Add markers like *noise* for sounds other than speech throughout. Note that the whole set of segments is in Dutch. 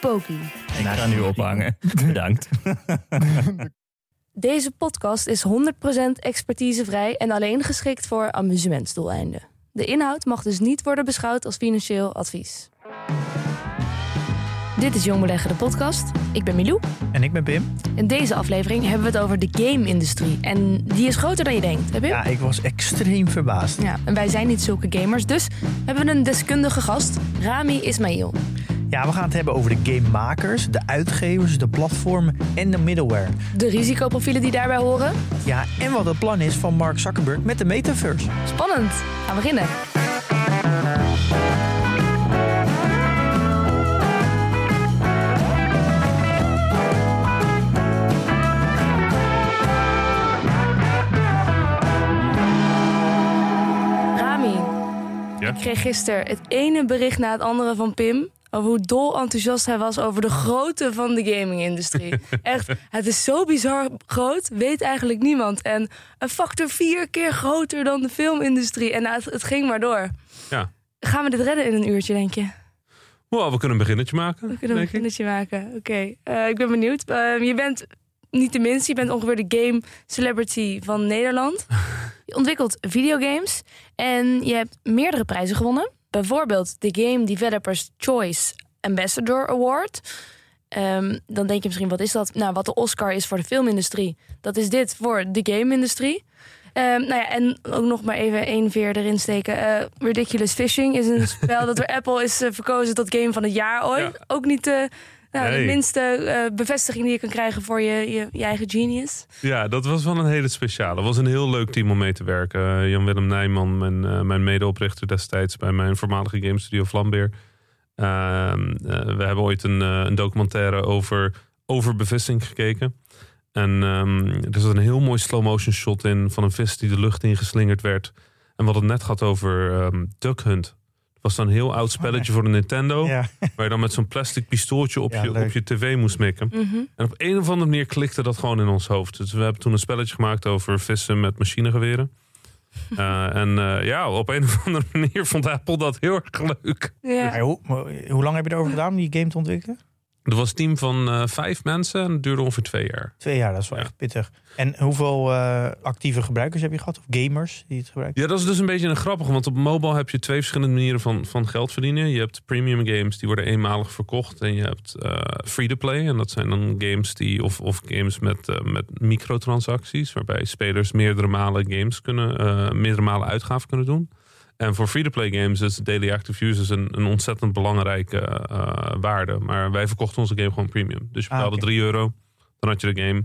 Poki. Ik ga nu ophangen. *laughs* Bedankt. Deze podcast is 100% expertisevrij en alleen geschikt voor amusementsdoeleinden. De inhoud mag dus niet worden beschouwd als financieel advies. Dit is Jong Beleggen, de podcast. Ik ben Milou. En ik ben Pim. In deze aflevering hebben we het over de game-industrie. En die is groter dan je denkt, hè Pim? Ja, ik was extreem verbaasd. Ja, en wij zijn niet zulke gamers, dus hebben we een deskundige gast, Rami Ismail. Ja, we gaan het hebben over de gamemakers, de uitgevers, de platformen en de middleware. De risicoprofielen die daarbij horen. Ja, en wat het plan is van Mark Zuckerberg met de metaverse. Spannend. Gaan we beginnen. Rami, Ja? ik kreeg gisteren het ene bericht na het andere van Pim... over hoe dol enthousiast hij was over de grootte van de gaming-industrie. *laughs* Echt, het is zo bizar groot, weet eigenlijk niemand. En een factor vier keer groter dan de filmindustrie. En nou, het, het ging maar door. Ja. Gaan we dit redden in een uurtje, denk je? Wow, we kunnen een beginnetje maken. We kunnen een ik. beginnetje maken. Oké, eh, ik ben benieuwd. Eh, je bent niet de minste, je bent ongeveer de game celebrity van Nederland. *laughs* Je ontwikkelt videogames en je hebt meerdere prijzen gewonnen. Bijvoorbeeld de Game Developers Choice Ambassador Award. Ehm, dan denk je misschien, wat is dat? Nou, wat de Oscar is voor de filmindustrie, dat is dit voor de game-industrie. Ehm, nou ja, en ook nog maar even één veer erin steken. Eh, Ridiculous Fishing is een spel dat door *laughs* Apple is eh, verkozen tot game van het jaar ooit. Ja. Ook niet eh, nou, de minste eh, bevestiging die je kan krijgen voor je, je, je eigen genius. Ja, dat was wel een hele speciale. Het was een heel leuk team om mee te werken. Eh, Jan-Willem Nijman, mijn, eh, mijn medeoprichter destijds bij mijn voormalige game studio Vlambeer. Ehm, eh, we hebben ooit een, een documentaire over overbevissing gekeken. En ehm, er zat een heel mooi slow motion shot in van een vis die de lucht ingeslingerd werd. En we hadden het net gehad over ehm Duck Hunt. Het was dan een heel oud spelletje voor de Nintendo. *laughs* Ja, Waar je dan met zo'n plastic pistooltje op, Ja, je, leuk. op je tv moest mikken. Mhm. En op een of andere manier klikte dat gewoon in ons hoofd. Dus we hebben toen een spelletje gemaakt over vissen met machinegeweren. *laughs* Eh, en eh, ja, op een of andere *laughs* manier vond Apple dat heel erg leuk. Ja. Hoe, hoe lang heb je erover gedaan om die game te ontwikkelen? Er was een team van eh, vijf mensen en het duurde ongeveer twee jaar. Twee jaar, dat is wel Ja. echt pittig. En hoeveel eh, actieve gebruikers heb je gehad? Of gamers die het gebruiken? Ja, dat is dus een beetje een grappige, want op mobile heb je twee verschillende manieren van, van geld verdienen. Je hebt premium games, die worden eenmalig verkocht. En je hebt eh, free-to-play, en dat zijn dan games die, of, of games met, met microtransacties, waarbij spelers meerdere malen games kunnen, meerdere malen uitgaven kunnen doen. En voor free-to-play games is daily active users een, een ontzettend belangrijke eh, waarde. Maar wij verkochten onze game gewoon premium. Dus je Ah, betaalde oké. 3 euro, dan had je de game.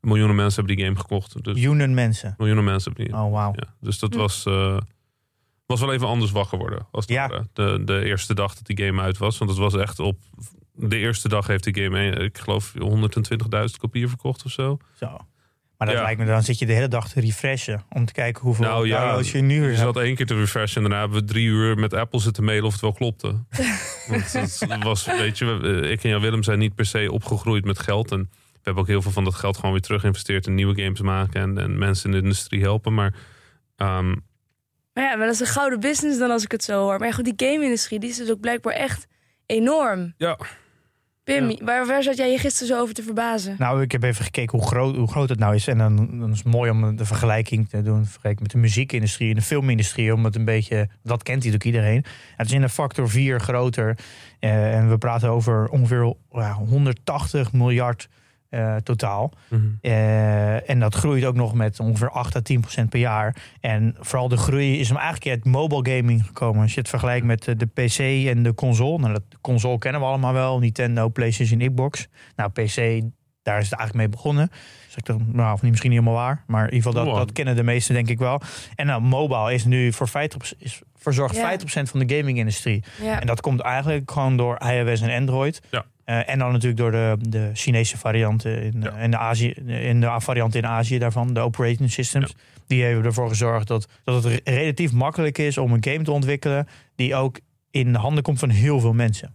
Miljoenen mensen hebben die game gekocht. Dus Miljoenen mensen. miljoenen mensen hebben die game. Oh, wauw. Ja, dus dat Hm. was, eh, was wel even anders wakker worden. Als Ja. ware. de, de eerste dag dat die game uit was. Want het was echt op. De eerste dag heeft die game, eh, ik geloof, 120.000 kopieën verkocht of zo. Zo. Maar dat Ja. lijkt me, dan zit je de hele dag te refreshen. Om te kijken hoeveel Nou ja, downloads je nu weer Je zat één keer te refreshen en daarna hebben we drie uur met Apple zitten mailen of het wel klopte. *laughs* Want het was, weet je, we- eh, ik en Jan Willem zijn niet per se opgegroeid met geld. En we hebben ook heel veel van dat geld gewoon weer terug geïnvesteerd in nieuwe games maken en, en mensen in de industrie helpen. Maar ehm, Maar ja, maar dat is een gouden business dan als ik het zo hoor. Maar ja, goed, die game-industrie die is dus ook blijkbaar echt enorm. ja, Pim, waar, waar zat jij je gisteren zo over te verbazen? Nou, ik heb even gekeken hoe groot, hoe groot het nou is. En dan, dan is het mooi om de vergelijking te doen vergelijking met de muziekindustrie en de filmindustrie. Om het een beetje, dat kent natuurlijk iedereen. Het is in een factor 4 groter. Eh, en we praten over ongeveer ja, 180 miljard eh, totaal. mhm. Eh, en dat groeit ook nog met ongeveer 8 à 10 procent per jaar. En vooral de groei is hem eigenlijk uit mobile gaming gekomen. Als je het vergelijkt met eh, de PC en de console. Nou, dat, de console kennen we allemaal wel. Nintendo, PlayStation, Xbox. Nou, PC, daar is het eigenlijk mee begonnen. Dus ik dacht, nou, of niet, misschien niet helemaal waar. Maar in ieder geval, dat, dat kennen de meesten denk ik wel. En nou, mobile is nu voor 50%, is, verzorgt Ja. 50% van de gaming-industrie. Ja. En dat komt eigenlijk gewoon door iOS en Android. Ja. Eh, en dan natuurlijk door de, de Chinese varianten in, Ja. eh, en de, Azië, in de varianten in Azië daarvan, de operating systems. Die hebben ervoor gezorgd dat, dat het re- relatief makkelijk is om een game te ontwikkelen die ook in de handen komt van heel veel mensen.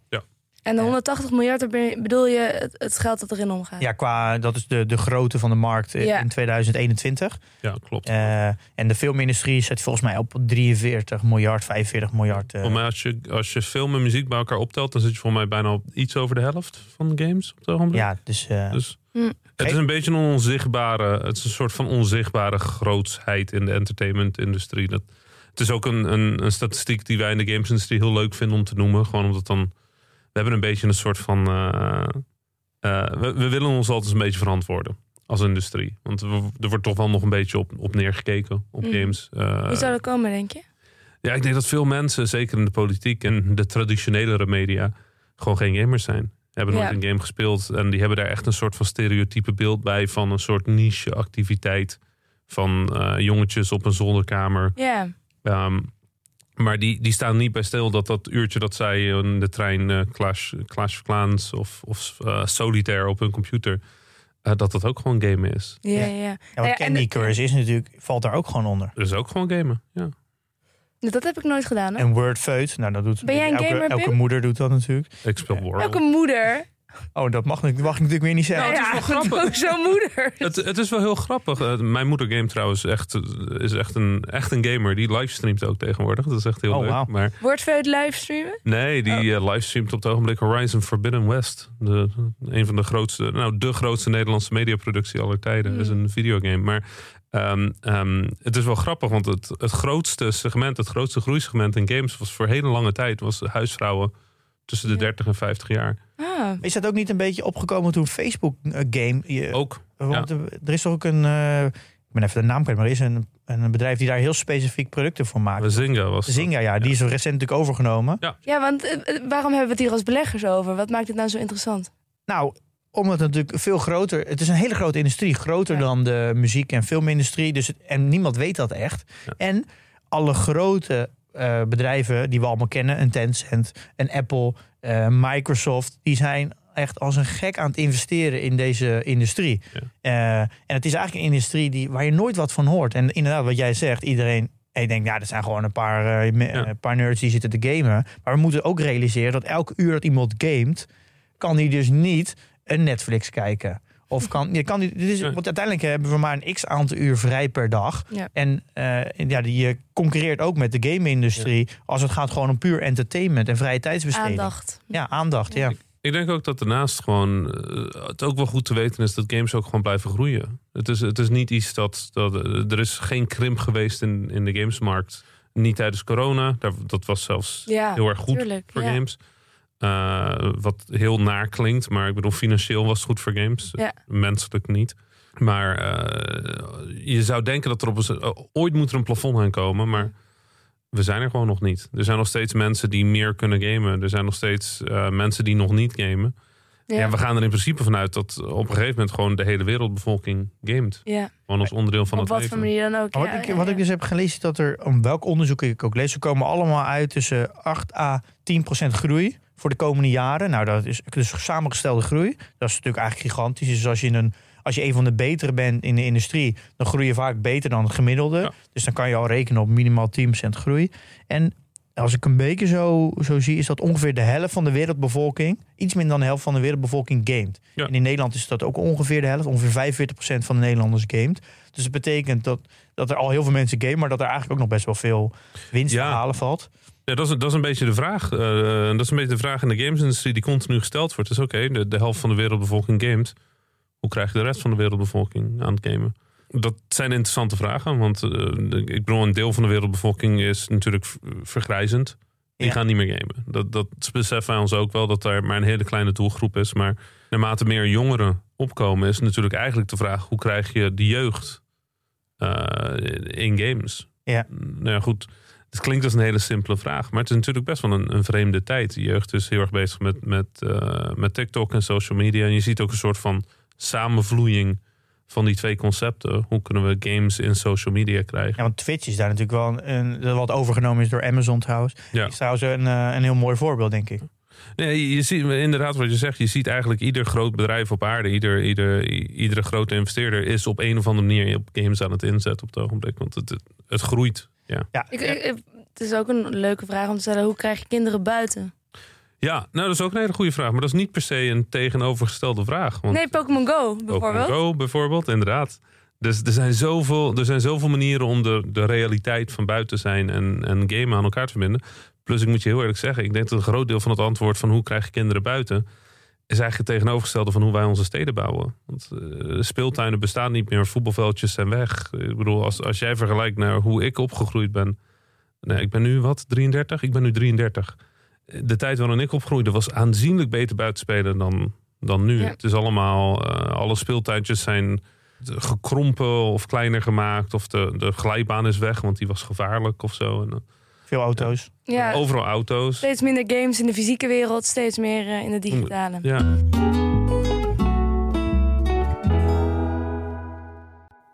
En de Ja. 180 miljard, daar ben- bedoel je het, het geld dat erin omgaat? Ja, qua, dat is de, de grootte van de markt eh, Ja. in 2021. Ja, klopt. Eh, en de filmindustrie zit volgens mij op 43 miljard, 45 miljard. eh. Voor mij, als je, als je film en muziek bij elkaar optelt, dan zit je voor mij bijna op iets over de helft van de games op het ogenblik. ja, dus eh, Dus Hm. het is een beetje een onzichtbare, het is een soort van onzichtbare grootsheid in de entertainment-industrie. Dat, het is ook een, een, een statistiek die wij in de games-industrie heel leuk vinden om te noemen. Gewoon omdat dan, hebben een beetje een soort van, eh, eh, we, we willen ons altijd een beetje verantwoorden als industrie. Want we- er wordt toch wel nog een beetje op, op neergekeken op Mhm. games. Eh, Hoe zou dat komen, denk je? ja, ik denk dat veel mensen, zeker in de politiek en de traditionelere media, gewoon geen gamers zijn. Hebben nooit Ja. een game gespeeld en die hebben daar echt een soort van stereotype beeld bij van een soort niche activiteit van jongetjes op een zolderkamer. Ja, Ehm, maar die, die staan niet bij stil dat dat uurtje dat zij in de trein eh, Clash, Clash of Clans of, of eh, Solitaire op hun computer, eh, dat dat ook gewoon gamen is. ja, Ja. ja. ja, en Candy Crush is natuurlijk, valt daar ook gewoon onder. Dus ook gewoon gamen, ja. Dat heb ik nooit gedaan, hè? En Wordfeud, nou dat doet Ben jij een elke, gamer, elke moeder doet dat natuurlijk. Ik speel World. Elke moeder. Oh, dat mag, ik- mag ik natuurlijk weer niet zeggen. Nou, het is wel grappig. Zo'n moeder. Het, het is wel heel grappig. Eh, mijn moeder game trouwens echt, eh, is echt een, echt een gamer. Die livestreamt ook tegenwoordig. Dat is echt heel Oh, leuk. wauw. Maar Wordfeud livestreamen? nee, die eh, livestreamt op het ogenblik Horizon Forbidden West. De, een van de grootste, nou de grootste Nederlandse mediaproductie aller tijden. Hmm. is een videogame. Maar ehm, ehm, het is wel grappig, want het, het grootste segment, het grootste groeisegment in games was voor hele lange tijd was huisvrouwen tussen de Ja. 30 en 50 jaar. Ah, Is dat ook niet een beetje opgekomen toen Facebook eh, game... Je, Ook. want er er is toch ook een... eh, ik ben even de naam kwijt, maar er is een, een bedrijf die daar heel specifiek producten voor maakt. Zynga was dat. Zynga, ja, die is recent natuurlijk overgenomen. ja, want eh, waarom hebben we het hier als beleggers over? Wat maakt het nou zo interessant? Nou, omdat het natuurlijk veel groter... Het is een hele grote industrie. Groter Ja. dan de muziek- en filmindustrie. Dus het- en niemand weet dat echt. Ja. En alle grote eh, bedrijven die we allemaal kennen... Een Tencent, een Apple, eh, Microsoft... die zijn echt als een gek aan het investeren in deze industrie. Ja. Eh, en het is eigenlijk een industrie die, waar je nooit wat van hoort. En inderdaad, wat jij zegt, iedereen... En ik denk, ja, dat zijn gewoon een paar, me- Ja. een paar nerds die zitten te gamen. Maar we moeten ook realiseren dat elke uur dat iemand gamet... kan hij dus niet een Netflix kijken. Of kan, je kan dit is, want uiteindelijk hebben we maar een x aantal uur vrij per dag. Ja. En eh, ja, die eh, concurreert ook met de game-industrie. Als het gaat gewoon om puur entertainment en vrije tijdsbesteding. Aandacht. Ja, aandacht. Ja. Ik denk ook dat daarnaast gewoon eh, het ook wel goed te weten is dat games ook gewoon blijven groeien. Het is, het is niet iets dat, dat er is geen krimp geweest in, in de gamesmarkt. Niet tijdens corona. Daar, dat was zelfs Ja, heel erg goed tuurlijk. voor ja. games. Eh, wat heel naar klinkt, maar ik bedoel, financieel was het goed voor games. Ja. Menselijk niet. Maar eh, je zou denken dat er op een, eh, ooit moet er een plafond aan komen, maar we zijn er gewoon nog niet. Er zijn nog steeds mensen die meer kunnen gamen. Er zijn nog steeds eh, mensen die nog niet gamen. Ja. Ja. we gaan er in principe vanuit dat op een gegeven moment gewoon de hele wereldbevolking gamet. Ja. Gewoon als onderdeel van Op het wat leven. voor manier dan ook. Wat, ik, ja, wat ja. ik dus heb gelezen, is dat er, om welk onderzoek ik ook lees, ze komen allemaal uit tussen 8 à 10 procent groei voor de komende jaren. Nou, dat is dus samengestelde groei. Dat is natuurlijk eigenlijk gigantisch. Dus als je een, als je een van de betere bent in de industrie, dan groei je vaak beter dan het gemiddelde. Ja. Dus dan kan je al rekenen op minimaal 10 procent groei. En als ik een beetje zo, zo zie, is dat ongeveer de helft van de wereldbevolking, iets minder dan de helft van de wereldbevolking gamet. Ja. En in Nederland is dat ook ongeveer de helft, ongeveer 45% van de Nederlanders gamet. Dus dat betekent dat, dat er al heel veel mensen gamen, maar dat er eigenlijk ook nog best wel veel winst te Ja. halen valt. Ja, dat is, dat is een beetje de vraag. Eh, dat is een beetje de vraag in de gamesindustrie die continu gesteld wordt. Dus oké, de, de helft van de wereldbevolking gamet. Hoe krijg je de rest van de wereldbevolking aan het gamen? Dat zijn interessante vragen. Want eh, ik bedoel, een deel van de wereldbevolking is natuurlijk vergrijzend. Die Ja. gaan niet meer gamen. Dat, dat beseffen wij ons ook wel, dat er maar een hele kleine doelgroep is. Maar naarmate meer jongeren opkomen, is natuurlijk eigenlijk de vraag: hoe krijg je de jeugd eh, in games? Ja. Nou ja, goed. Het klinkt als een hele simpele vraag, maar het is natuurlijk best wel een, een vreemde tijd. De jeugd is heel erg bezig met, met, eh, met TikTok en social media. En je ziet ook een soort van samenvloeiing van die twee concepten. Hoe kunnen we games in social media krijgen? Ja, want Twitch is daar natuurlijk wel een, een- wat overgenomen is door Amazon trouwens. Ja. Is trouwens een, eh, een heel mooi voorbeeld, denk ik. Nee, je ziet inderdaad wat je zegt. Je ziet eigenlijk ieder groot bedrijf op aarde, ieder, ieder, iedere grote investeerder is op een of andere manier op games aan het inzetten op het ogenblik. Want het, het, het groeit. Ja. Ja, Ik, ik- ik- het is ook een leuke vraag om te stellen. Hoe krijg je kinderen buiten? ja, nou dat is ook een hele goede vraag. Maar dat is niet per se een tegenovergestelde vraag. Want Nee, Pokémon Go bijvoorbeeld. Pokémon Go bijvoorbeeld, inderdaad. Dus er zijn zoveel, er zijn zoveel manieren om de, de realiteit van buiten zijn en, en gamen aan elkaar te verbinden. Plus, ik moet je heel eerlijk zeggen, ik denk dat een groot deel van het antwoord van hoe krijg je kinderen buiten, is eigenlijk het tegenovergestelde van hoe wij onze steden bouwen. Want eh, speeltuinen bestaan niet meer, voetbalveldjes zijn weg. Ik bedoel, als, als jij vergelijkt naar hoe ik opgegroeid ben. Nee, ik ben nu wat, 33? Ik ben nu 33. De tijd waarin ik opgroeide was aanzienlijk beter buitenspelen dan, dan nu. Ja. Het is allemaal, eh, alle speeltuintjes zijn gekrompen of kleiner gemaakt. Of de, de glijbaan is weg, want die was gevaarlijk of zo. En, eh, veel auto's. Ja, overal auto's. steeds minder games in de fysieke wereld, steeds meer eh, in de digitale. Ja,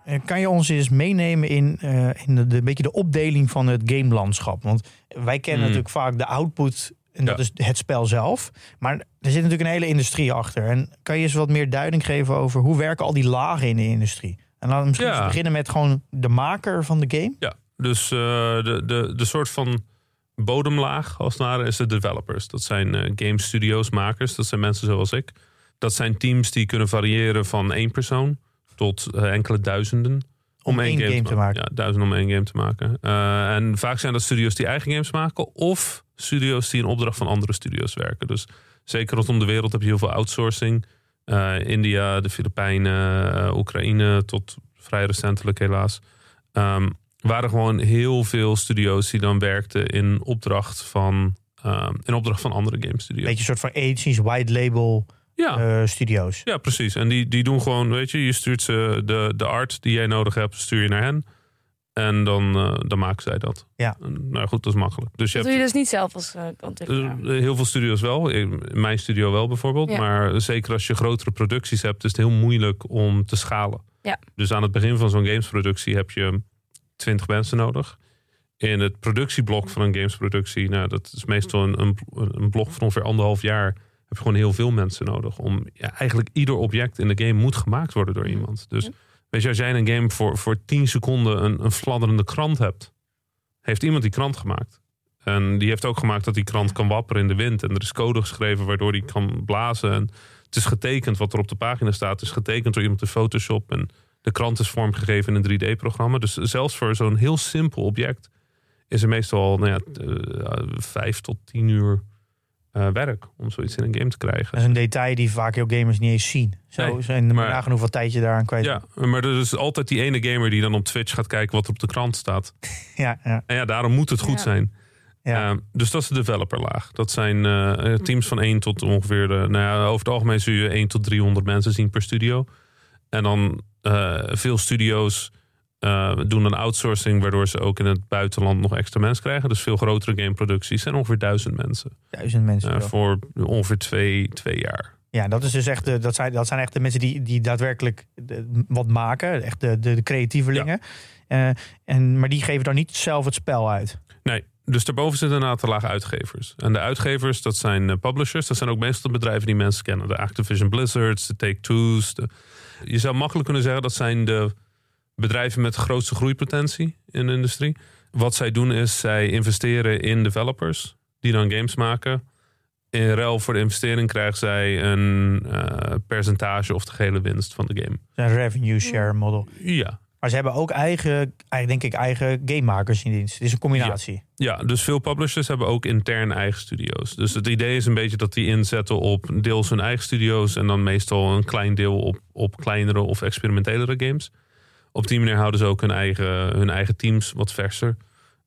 Eh, Kan je ons eens meenemen in, eh, in de, de, een beetje de opdeling van het gamelandschap? Want wij kennen Hmm. natuurlijk vaak de output en dat Ja. is het spel zelf. Maar er zit natuurlijk een hele industrie achter. En kan je eens wat meer duiding geven over hoe werken al die lagen in de industrie? En laten we misschien Ja. eens beginnen met gewoon de maker van de game. ja. Dus eh, de, de, de soort van bodemlaag als het ware is de developers. Dat zijn eh, game studios, makers. Dat zijn mensen zoals ik. Dat zijn teams die kunnen variëren van één persoon tot eh, enkele duizenden. Om, één, game, te maken. Ja, duizenden om één game te maken. En vaak zijn dat studios die eigen games maken. Of studio's die in opdracht van andere studio's werken. Dus zeker rondom de wereld heb je heel veel outsourcing. India, de Filipijnen, Oekraïne tot vrij recentelijk helaas. Ehm, waren gewoon heel veel studio's die dan werkten in opdracht van, ehm, in opdracht van andere game Een studio's. beetje een soort van agencies, white label Ja, eh, studio's. ja, precies. En die, die doen gewoon, weet je, je stuurt ze de, de art die jij nodig hebt, stuur je naar hen. En dan, eh, dan maken zij dat. Ja. En, nou goed, dat is makkelijk. Dus je Dat hebt doe je dus niet zelf als eh, ontwikkelaar. eh, heel veel studio's wel. In mijn studio wel bijvoorbeeld. Ja. Maar zeker als je grotere producties hebt, is het heel moeilijk om te schalen. Ja. Dus aan het begin van zo'n gamesproductie heb je 20 mensen nodig. In het productieblok van een gamesproductie, nou, dat is meestal een, een, een blok van ongeveer anderhalf jaar. Heb je gewoon heel veel mensen nodig. Om ja, eigenlijk ieder object in de game moet gemaakt worden door iemand. Dus weet je, als jij in een game voor, voor 10 seconden een, een fladderende krant hebt, heeft iemand die krant gemaakt. En die heeft ook gemaakt dat die krant kan wapperen in de wind. En er is code geschreven waardoor die kan blazen. En het is getekend wat er op de pagina staat. Het is getekend door iemand in Photoshop. En de krant is vormgegeven in een 3D-programma. Dus zelfs voor zo'n heel simpel object is er meestal nou ja, eh, vijf tot tien uur eh, werk om zoiets in een game te krijgen. Dat is een detail die vaak heel gamers niet eens zien. Zo Nee, zijn er maar- hoeveel tijd je daaraan kwijt Ja, maar er is altijd die ene gamer die dan op Twitch gaat kijken wat er op de krant staat. *laughs* ja, ja, En ja, daarom moet het goed Ja. zijn. ja. Uh, dus dat is de developerlaag. Dat zijn eh, teams van 1 tot ongeveer, de, nou ja, over het algemeen zul je 1 tot 300 mensen zien per studio. En dan eh, veel studio's eh, doen een outsourcing, waardoor ze ook in het buitenland nog extra mensen krijgen. Dus veel grotere gameproducties zijn ongeveer duizend mensen. Duizend mensen. eh, voor ongeveer twee, twee jaar. Ja, dat, is dus echt de, dat, zijn, dat zijn echt de mensen die, die daadwerkelijk de- wat maken. Echt de, de, de creatievelingen. En, maar die geven dan niet zelf het spel uit. Nee, dus daarboven zitten een aantal lagen uitgevers. En de uitgevers, dat zijn publishers. Dat zijn ook meestal bedrijven die mensen kennen. De Activision Blizzards, de Take-Two's. De... Je zou makkelijk kunnen zeggen dat zijn de bedrijven met de grootste groeipotentie in de industrie. Wat zij doen is, zij investeren in developers die dan games maken. In ruil voor de investering krijgen zij een eh, percentage of de gehele winst van de game. Een revenue share model. Ja, Maar ze hebben ook eigen, eigen denk ik, eigen gamemakers in dienst. Het is een combinatie. Ja, dus veel publishers hebben ook intern eigen studio's. Dus het idee is een beetje dat die inzetten op deels hun eigen studio's en dan meestal een klein deel op, op kleinere of experimentelere games. Op die manier houden ze ook hun eigen, hun eigen teams wat verser.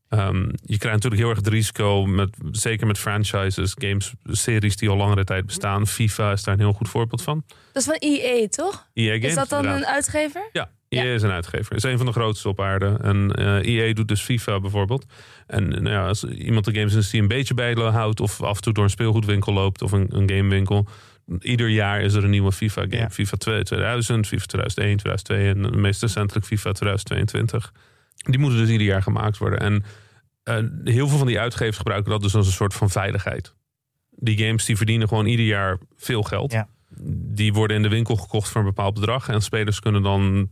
Ehm, je krijgt natuurlijk heel erg het risico, met, zeker met franchises, games, series die al langere tijd bestaan. FIFA is daar een heel goed voorbeeld van. Dat is van EA, toch? EA Games, is dat dan inderdaad. een uitgever? Ja, EA is een uitgever. Is een van de grootste op aarde. En eh EA doet dus FIFA bijvoorbeeld. En nou ja, als iemand de gamesindustrie een beetje bijhoudt... of af en toe door een speelgoedwinkel loopt of een, een gamewinkel... ieder jaar is er een nieuwe FIFA-game. Ja. FIFA 2 2000, FIFA 2001, 2002 en de meest recentelijk FIFA 2022. Die moeten dus ieder jaar gemaakt worden. En eh, heel veel van die uitgevers gebruiken dat dus als een soort van veiligheid. Die games die verdienen gewoon ieder jaar veel geld. Ja. Die worden in de winkel gekocht voor een bepaald bedrag. En spelers kunnen dan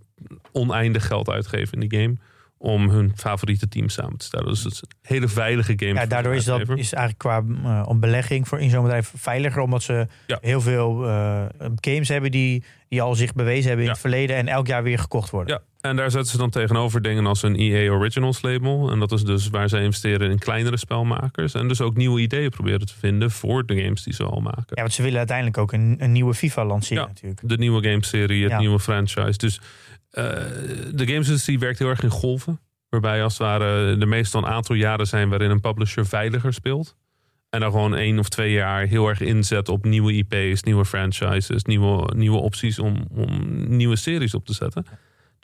oneindig geld uitgeven in die game. Om hun favoriete team samen te stellen. Dus het is een hele veilige game. Ja, daardoor is dat is eigenlijk qua om belegging voor in zo'n bedrijf veiliger. Omdat ze Ja. heel veel eh, games hebben die, die al zich bewezen hebben in Ja. het verleden. En elk jaar weer gekocht worden. Ja, en daar zetten ze dan tegenover dingen als een EA Originals label. En dat is dus waar ze investeren in kleinere spelmakers. En dus ook nieuwe ideeën proberen te vinden voor de games die ze al maken. Ja, want ze willen uiteindelijk ook een, een nieuwe FIFA lanceren Ja. natuurlijk. De nieuwe gameserie, het nieuwe franchise. Dus de gamesindustrie werkt heel erg in golven. Waarbij als het ware er meestal een aantal jaren zijn waarin een publisher veiliger speelt. En dan gewoon één of twee jaar heel erg inzet op nieuwe IP's, nieuwe franchises, nieuwe, nieuwe opties om, om nieuwe series op te zetten.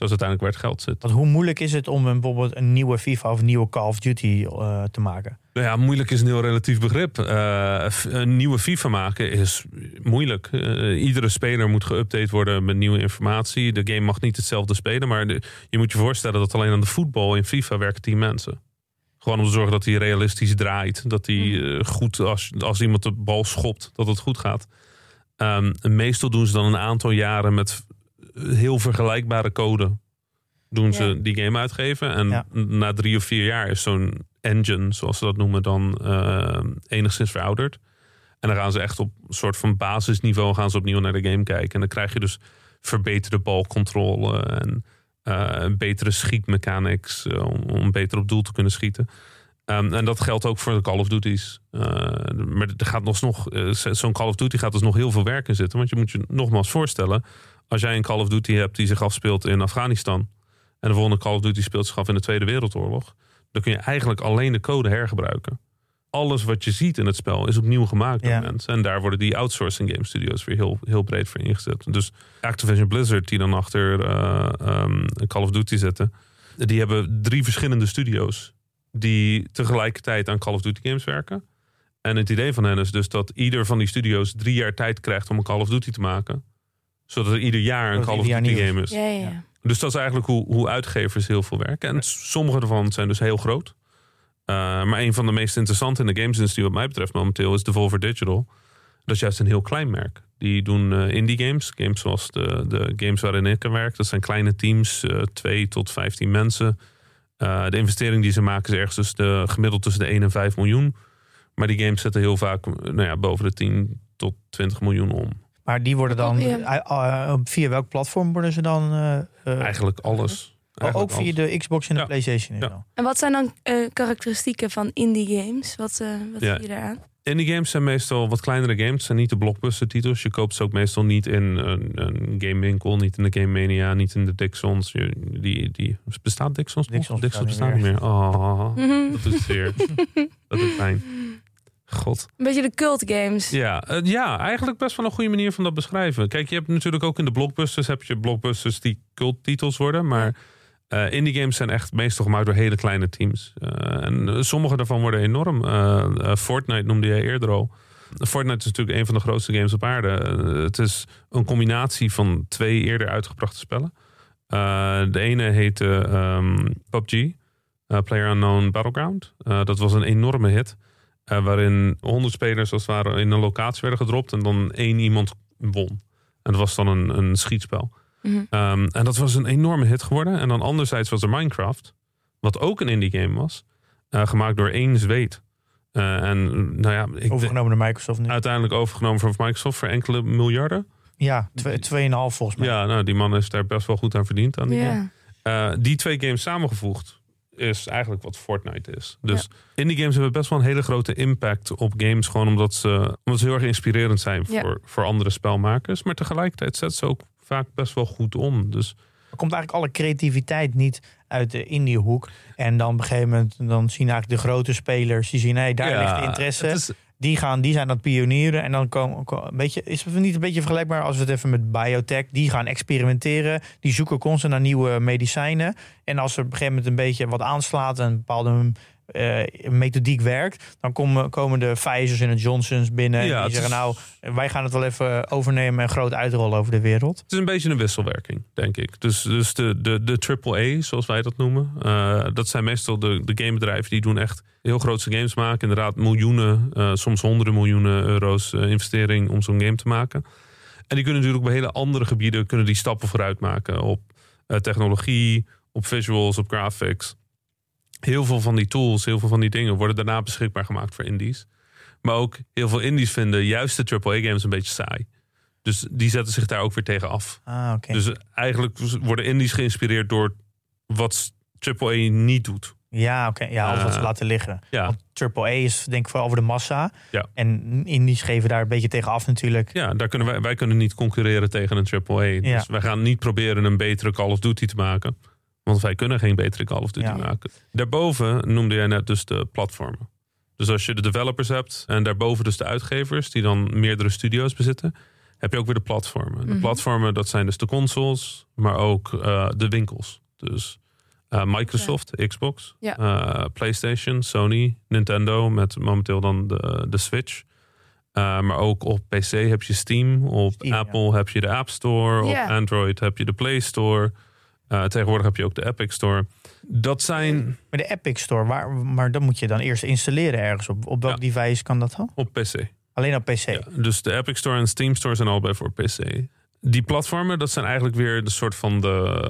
Dat is uiteindelijk waar het geld zit. Want hoe moeilijk is het om een, bijvoorbeeld een nieuwe FIFA of een nieuwe Call of Duty eh, te maken? Nou ja, moeilijk is een heel relatief begrip. Eh, een nieuwe FIFA maken is moeilijk. Eh, iedere speler moet geüpdate worden met nieuwe informatie. De game mag niet hetzelfde spelen, maar de- je moet je voorstellen dat alleen aan de voetbal in FIFA werken tien mensen. Gewoon om te zorgen dat hij realistisch draait. Dat hij eh, goed, als, als iemand de bal schopt, dat het goed gaat. Ehm, meestal doen ze dan een aantal jaren met heel vergelijkbare code. Doen ze Ja. die game uitgeven. En Ja. na drie of vier jaar is zo'n engine, zoals ze dat noemen, dan eh, enigszins verouderd. En dan gaan ze echt op een soort van basisniveau gaan ze opnieuw naar de game kijken. En dan krijg je dus verbeterde balcontrole en eh, betere schietmechanics eh, om, om beter op doel te kunnen schieten. Ehm, en dat geldt ook voor de Call of Duty's. Eh, maar er gaat nog, nog zo'n Call of Duty gaat dus nog heel veel werk in zitten. Want je moet je nogmaals voorstellen, als jij een Call of Duty hebt die zich afspeelt in Afghanistan en de volgende Call of Duty speelt zich af in de Tweede Wereldoorlog, dan kun je eigenlijk alleen de code hergebruiken. Alles wat je ziet in het spel is opnieuw gemaakt door mensen. En daar worden die outsourcing game studios weer heel, heel breed voor ingezet. Dus Activision Blizzard, die dan achter ehm, Call of Duty zitten, die hebben drie verschillende studio's die tegelijkertijd aan Call of Duty games werken. En het idee van hen is dus dat ieder van die studio's drie jaar tijd krijgt om een Call of Duty te maken. Zodat er ieder jaar een Call of Duty game is. Ja, ja, ja. Ja. Dus dat is eigenlijk hoe, hoe uitgevers heel veel werken. En sommige ervan zijn dus heel groot. Eh, maar een van de meest interessante in de gamesindustrie wat mij betreft momenteel is Devolver Digital. Dat is juist een heel klein merk. Die doen eh, indie games. Games zoals de, de games waarin ik aan werk. Dat zijn kleine teams, eh 2 tot 15 mensen. Eh, de investering die ze maken is ergens dus de, gemiddeld tussen de 1 en 5 miljoen. Maar die games zetten heel vaak eh, nou ja, boven de 10 tot 20 miljoen om. Maar die worden dan, ja. eh, eh, via welk platform worden ze dan? eh, eh, Eigenlijk alles. oh, ook Eigenlijk via alles. de Xbox en de Ja. PlayStation? en Ja. zo. En wat zijn dan eh, karakteristieken van indie games? Wat, eh wat Ja. zie je daaraan? Indie games zijn meestal wat kleinere games. Zijn niet de blockbuster titels. Je koopt ze ook meestal niet in een, een gamewinkel. Niet in de Game Mania. Niet in de Dixons. Je- Die, die, bestaat Dixons nog? Dixons Dixons bestaat niet meer. Oh, dat doet zeer. *laughs* dat doet pijn. God. Een beetje de cult games. Ja, eh, ja, eigenlijk best wel een goede manier van dat beschrijven. Kijk, je hebt natuurlijk ook in de blockbusters... heb je blockbusters die culttitels worden. Maar eh, indie games zijn echt meestal gemaakt door hele kleine teams. Eh, en sommige daarvan worden enorm. Fortnite noemde jij eerder al. Fortnite is natuurlijk een van de grootste games op aarde. Het is een combinatie van twee eerder uitgebrachte spellen. De ene heette ehm, PUBG, Player Unknown Battleground. Dat was een enorme hit. Eh, waarin 100 spelers als het ware in een locatie werden gedropt. En dan één iemand won. En dat was dan een, een schietspel. Mhm. Ehm, en dat was een enorme hit geworden. En dan anderzijds was er Minecraft. Wat ook een indie game was. eh, gemaakt door één Zweed. Eh, en nou ja, ik Overgenomen door Microsoft nu. uiteindelijk overgenomen van Microsoft voor enkele miljarden. ja, twee- 2,5 volgens mij. Ja, nou, die man is daar best wel goed aan verdiend. Aan die, game. Eh, die twee games samengevoegd is eigenlijk wat Fortnite is. Dus indie games hebben best wel een hele grote impact op games. Gewoon omdat ze, omdat ze heel erg inspirerend zijn Ja. voor, voor andere spelmakers. Maar tegelijkertijd zetten ze ook vaak best wel goed om. Dus Er komt eigenlijk alle creativiteit niet uit de indie-hoek. En dan op een gegeven moment dan zien eigenlijk de grote spelers... die zien, hé, daar ja, ligt de interesse. is- Die, gaan, die zijn het pionieren. En dan komen... ko- Een beetje, is het niet een beetje vergelijkbaar als we het even met biotech... die gaan experimenteren. Die zoeken constant naar nieuwe medicijnen. En als er op een gegeven moment een beetje wat aanslaat... een bepaalde methodiek werkt, dan komen, komen de Pfizer's en de Johnsons binnen. Ja, en die zeggen, nou, wij gaan het wel even overnemen en groot uitrollen over de wereld. Het is een beetje een wisselwerking, denk ik. Dus, dus de, de, de AAA, zoals wij dat noemen, eh, dat zijn meestal de, de gamebedrijven die doen echt heel grootse games maken. Inderdaad, miljoenen, eh, soms honderden miljoenen euro's eh, investering om zo'n game te maken. En die kunnen natuurlijk op hele andere gebieden kunnen die stappen vooruit maken. Op eh, technologie, op visuals, op graphics. Heel veel van die tools, heel veel van die dingen worden daarna beschikbaar gemaakt voor indies. Maar ook heel veel indies vinden juist de AAA-games een beetje saai. Dus die zetten zich daar ook weer tegen af. Ah. Dus eigenlijk worden indies geïnspireerd door wat AAA niet doet. Ja, oké. Ja, alles wat ze Eh, laten liggen. Ja, Want AAA is denk ik vooral over de massa. Ja. En indies geven daar een beetje tegen af natuurlijk. ja daar kunnen wij, wij kunnen niet concurreren tegen een AAA. Ja. Dus wij gaan niet proberen een betere Call of Duty te maken. Want wij kunnen geen betere Call of Duty Ja. maken. Daarboven noemde jij net dus de platformen. Dus als je de developers hebt en daarboven dus de uitgevers... die dan meerdere studio's bezitten... heb je ook weer de platformen. De Mhm. platformen, dat zijn dus de consoles... maar ook eh, de winkels. Dus eh, Microsoft, Xbox, Ja. eh, PlayStation, Sony, Nintendo... met momenteel dan de, de Switch... Uh, maar ook op PC heb je Steam. Op Steam, ja. Apple heb je de App Store. Ja. Op Android heb je de Play Store. Uh, tegenwoordig heb je ook de Epic Store. Dat zijn Maar de Epic Store, waar, maar dat moet je dan eerst installeren ergens op. Op welk Ja. device kan dat dan? op PC. Alleen op PC. Ja, dus de Epic Store en Steam Store zijn allebei voor PC. Die platformen, dat zijn eigenlijk weer de soort van de...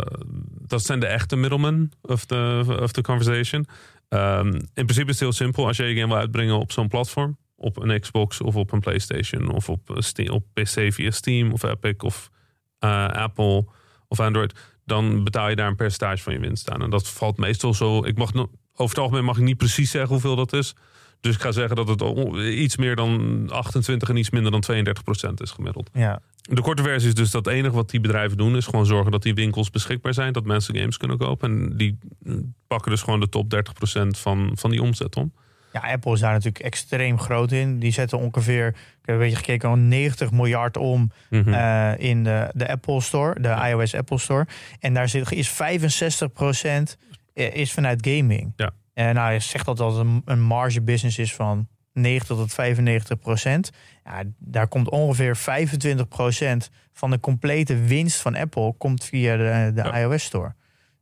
Dat zijn de echte middlemen of the, of the conversation. Um, in principe is het heel simpel. Als je je game wil uitbrengen op zo'n platform... op een Xbox of op een PlayStation... of op, eh, Steam, op PC via Steam of Epic of uh, Apple of Android... dan betaal je daar een percentage van je winst aan. En dat valt meestal zo... Ik mag, over het algemeen mag ik niet precies zeggen hoeveel dat is... Dus ik ga zeggen dat het iets meer dan 28 en iets minder dan 32 procent is gemiddeld. Ja. De korte versie is dus dat het enige wat die bedrijven doen... is gewoon zorgen dat die winkels beschikbaar zijn. Dat mensen games kunnen kopen. En die mm, pakken dus gewoon de top 30 procent van, van die omzet om. Ja, Apple is daar natuurlijk extreem groot in. Die zetten ongeveer, ik heb een beetje gekeken, al 90 miljard om Mhm. eh, in de, de Apple Store, de iOS Apple Store. En daar zit, is 65% is vanuit gaming. Ja. En nou, je zegt dat dat een, een marge business is van 90 tot 95 procent. Ja, daar komt ongeveer 25 procent van de complete winst van Apple komt via de, de Ja. iOS Store.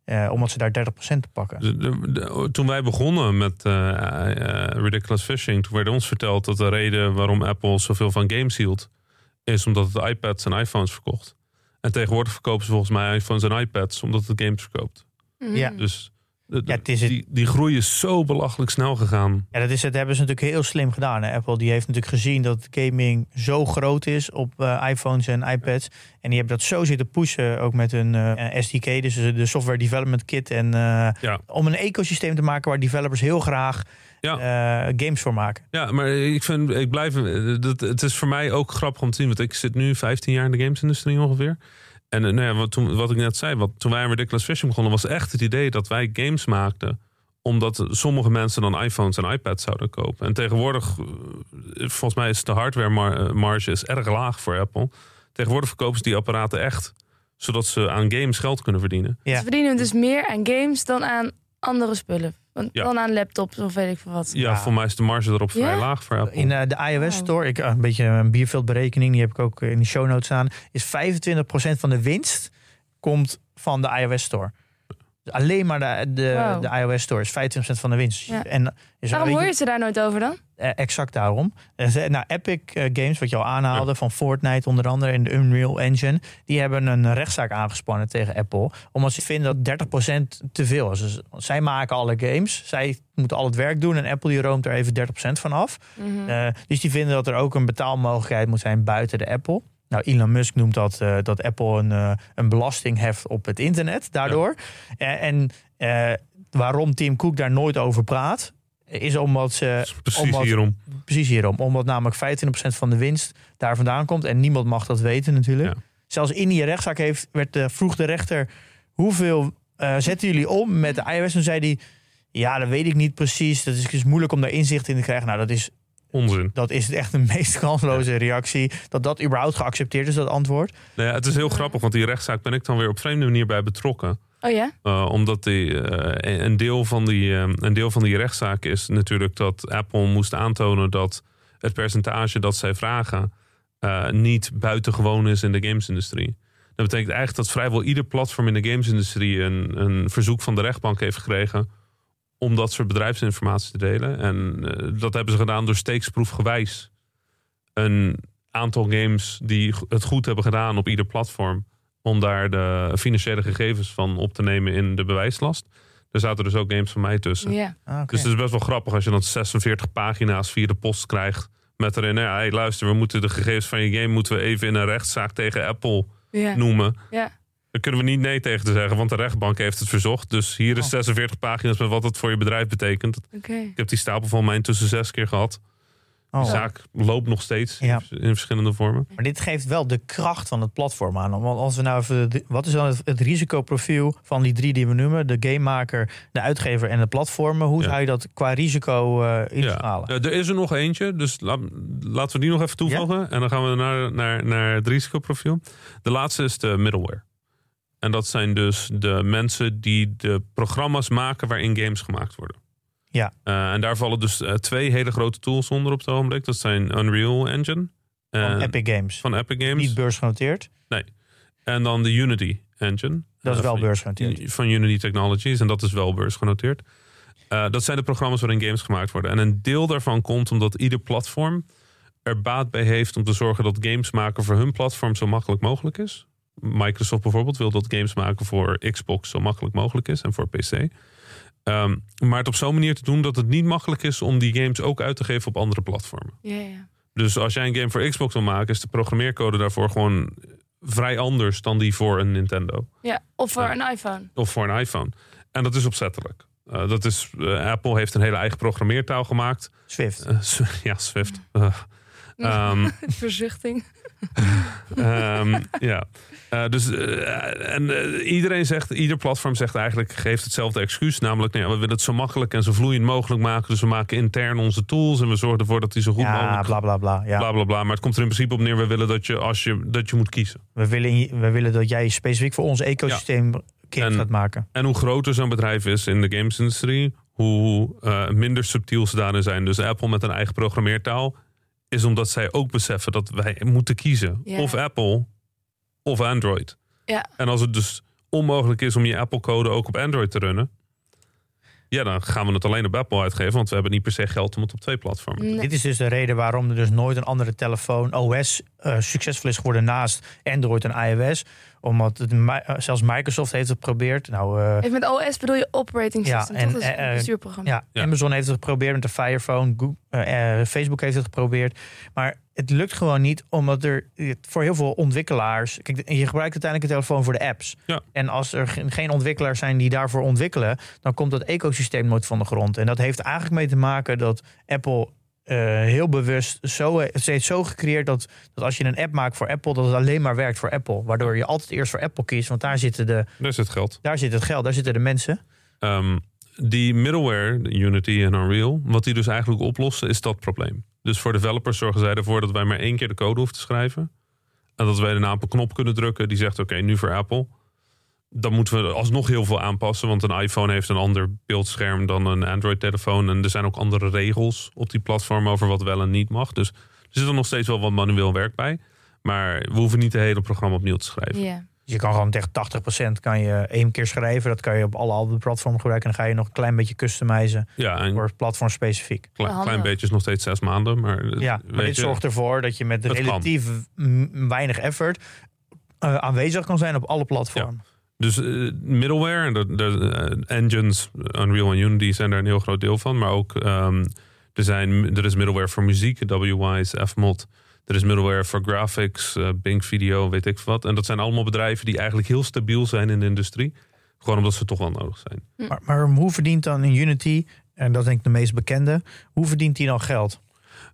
Eh, omdat ze daar 30 procent te pakken. De- de- de- toen wij begonnen met eh, eh, Ridiculous Fishing... toen werd ons verteld dat de reden waarom Apple zoveel van games hield... is omdat het iPads en iPhones verkocht. En tegenwoordig verkopen ze volgens mij iPhones en iPads... omdat het games verkoopt. Mhm. Ja. Dus de- Ja, het is het- die, die groei is zo belachelijk snel gegaan. Ja, dat, is, dat hebben ze natuurlijk heel slim gedaan. Hè? Apple die heeft natuurlijk gezien dat gaming zo groot is op eh, iPhones en iPads. En die hebben dat zo zitten pushen, ook met hun eh, SDK, dus de Software Development Kit. En, eh, Ja. Om een ecosysteem te maken waar developers heel graag Ja. games voor maken. Ja, maar ik vind, ik blijf, dat, het is voor mij ook grappig om te zien, want ik zit nu 15 jaar in de gamesindustrie ongeveer. En eh, nou ja, wat, toen, wat ik net zei, wat, toen wij aan Ridiculous Fishing begonnen, was echt het idee dat wij games maakten omdat sommige mensen dan iPhones en iPads zouden kopen. En tegenwoordig, eh, volgens mij is de hardware mar- eh, marge is erg laag voor Apple. Tegenwoordig verkopen ze die apparaten echt, zodat ze aan games geld kunnen verdienen. Ja. Ze verdienen dus meer aan games dan aan andere spullen. Want- Ja. Dan aan laptops of weet ik veel wat. Ja, Ja. voor mij is de marge erop vrij Ja? laag voor Apple. In eh, de iOS. Store, ik, eh, een beetje een bierveldberekening, die heb ik ook in de show notes staan, is 25% van de winst komt van de iOS Store. Alleen maar de, de, Wow. de iOS Store is 25% van de winst. Ja. En is Waarom hoor je ze daar nooit over dan? Eh, exact daarom. Eh, nou, Epic eh, Games, wat je al aanhaalde, van Fortnite onder andere in de Unreal Engine, die hebben een rechtszaak aangespannen tegen Apple, omdat ze vinden dat 30% te veel is. Dus zij maken alle games, zij moeten al het werk doen en Apple die roomt er even 30% van af. Mhm. Eh, dus die vinden dat er ook een betaalmogelijkheid moet zijn buiten de Apple. Nou, Elon Musk noemt dat eh, dat Apple een, eh, een belasting heft op het internet daardoor. Eh, en waarom Tim Cook daar nooit over praat, is omdat ze Precies omdat- hierom. Precies hierom. Omdat namelijk 25% van de winst daar vandaan komt. En niemand mag dat weten natuurlijk. Ja. Zelfs in die rechtszaak heeft, werd, vroeg de rechter... hoeveel zetten jullie om met de iOS? En zei hij... Ja, dat weet ik niet precies. Dat is, is moeilijk om daar inzicht in te krijgen. Nou, dat is, Onzin. dat is echt de meest kansloze reactie. Dat dat überhaupt geaccepteerd is, dat antwoord. Nou ja, het is heel grappig, want die rechtszaak ben ik dan weer op vreemde manier bij betrokken. Oh ja? Uh, omdat die, uh, een, deel van die, uh, een deel van die rechtszaak is natuurlijk dat Apple moest aantonen dat het percentage dat zij vragen niet buitengewoon is in de gamesindustrie. Dat betekent eigenlijk dat vrijwel ieder platform in de gamesindustrie een, een verzoek van de rechtbank heeft gekregen om dat soort bedrijfsinformatie te delen. En dat hebben ze gedaan door steeksproefgewijs een aantal games die het goed hebben gedaan op ieder platform om daar de financiële gegevens van op te nemen in de bewijslast. Er zaten dus ook games van mij tussen. Ja. Ah, oké. Dus het is best wel grappig als je dan 46 pagina's via de post krijgt. Met erin, nou ja, hey, luister, we moeten de gegevens van je game moeten we even in een rechtszaak tegen Apple Ja. noemen. Ja. Daar kunnen we niet nee tegen te zeggen, want de rechtbank heeft het verzocht. Dus hier is Oh. 46 pagina's met wat het voor je bedrijf betekent. Ik heb die stapel van mij intussen zes keer gehad. Oh. De zaak loopt nog steeds Ja. in, verschillende vormen. Maar dit geeft wel de kracht van het platform aan. Want als we nou even, wat is dan het, het risicoprofiel van die drie die we noemen? De gamemaker, de uitgever en de platformen. Hoe Ja. zou je dat qua risico eh inschalen? Ja, er is er nog eentje, dus la- laten we die nog even toevoegen. En dan gaan we naar, naar, naar het risicoprofiel. De laatste is de middleware. En dat zijn dus de mensen die de programma's maken waarin games gemaakt worden. Ja. Eh, en daar vallen dus eh, twee hele grote tools onder op het ogenblik. Dat zijn Unreal Engine. Van en- Epic Games. van Epic Games. Niet beursgenoteerd. En dan de Unity Engine. Dat is Eh, wel van- beursgenoteerd. Van Unity Technologies. En dat is wel beursgenoteerd. Dat zijn de programma's waarin games gemaakt worden. En een deel daarvan komt omdat ieder platform er baat bij heeft om te zorgen dat games maken voor hun platform zo makkelijk mogelijk is. Microsoft bijvoorbeeld wil dat games maken voor Xbox zo makkelijk mogelijk is en voor PC. Ehm, maar het op zo'n manier te doen dat het niet makkelijk is om die games ook uit te geven op andere platformen. Ja, ja. Dus als jij een game voor Xbox wil maken, is de programmeercode daarvoor gewoon vrij anders dan die voor een Nintendo ja. Of voor een iPhone. of voor een iPhone. En dat is opzettelijk. Eh, dat is, eh, Apple heeft een hele eigen programmeertaal gemaakt. Swift. Eh, *laughs* ja, Swift. Ehm, *laughs* Verzuchting. ehm, ja. Eh, dus eh, en eh, iedereen zegt, ieder platform zegt eigenlijk, geeft hetzelfde excuus. Namelijk, nou ja, we willen het zo makkelijk en zo vloeiend mogelijk maken. Dus we maken intern onze tools en we zorgen ervoor dat die zo goed Ja, mogelijk bla bla bla. Ja. bla bla bla. Maar het komt er in principe op neer, we willen dat je als je, dat je moet kiezen. We, willen, we willen dat jij specifiek voor ons ecosysteem En- gaat maken. En hoe groter zo'n bedrijf is in de gamesindustrie, hoe eh, minder subtiel ze daarin zijn. Dus Apple met een eigen programmeertaal is omdat zij ook beseffen dat wij moeten kiezen. Ja. Of Apple of Android. Ja. En als het dus onmogelijk is om je Apple-code ook op Android te runnen, ja, dan gaan we het alleen op Apple uitgeven, want we hebben niet per se geld om het op twee platformen. Nee. Dit is dus de reden waarom er dus nooit een andere telefoon OS eh, succesvol is geworden naast Android en iOS. Omdat het, eh, zelfs Microsoft heeft het geprobeerd. Nou, eh, Even met OS bedoel je operating Ja, system. en, dat is eh, een bestuurprogramma. ja, Ja. Amazon heeft het geprobeerd met de Firephone. Google, Facebook heeft het geprobeerd. Maar het lukt gewoon niet, omdat er voor heel veel ontwikkelaars. Kijk, je gebruikt uiteindelijk een telefoon voor de apps. Ja. En als er ge- geen ontwikkelaars zijn die daarvoor ontwikkelen, dan komt dat ecosysteem nooit van de grond. En dat heeft eigenlijk mee te maken dat Apple. Eh, heel bewust zo, het heeft zo gecreëerd dat, dat als je een app maakt voor Apple, dat het alleen maar werkt voor Apple. Waardoor je altijd eerst voor Apple kiest, want daar, zitten de, Daar zit geld. daar zit het geld, daar zitten de mensen. Ehm, die middleware, de Unity en Unreal, wat die dus eigenlijk oplossen, is dat probleem. Dus voor developers zorgen zij ervoor dat wij maar één keer de code hoeven te schrijven. En dat wij daarna op een knop kunnen drukken die zegt: Oké, nu voor Apple. Dan moeten we alsnog heel veel aanpassen, want een iPhone heeft een ander beeldscherm dan een Android-telefoon. En er zijn ook andere regels op die platform over wat wel en niet mag. Dus er zit er nog steeds wel wat manueel werk bij. Maar we hoeven niet het hele programma opnieuw te schrijven. Ja. Je kan gewoon tegen 80% kan je één keer schrijven. Dat kan je op alle andere platformen gebruiken. En dan ga je nog een klein beetje customizen Ja, en voor platform specifiek. klein, klein beetje is nog steeds zes maanden. Maar, Ja, maar weet dit je, zorgt ervoor dat je met kan. relatief weinig effort eh, aanwezig kan zijn op alle platformen. Dus eh, middleware en de, de eh, engines, Unreal en Unity zijn daar een heel groot deel van. Maar ook ehm, er, zijn, er is middleware voor muziek, WWise, Fmod. Er is middleware voor graphics, eh, Bing Video, weet ik wat. En dat zijn allemaal bedrijven die eigenlijk heel stabiel zijn in de industrie. Gewoon omdat ze toch wel nodig zijn. Maar, maar hoe verdient dan een Unity, en dat is denk ik de meest bekende, hoe verdient die dan geld?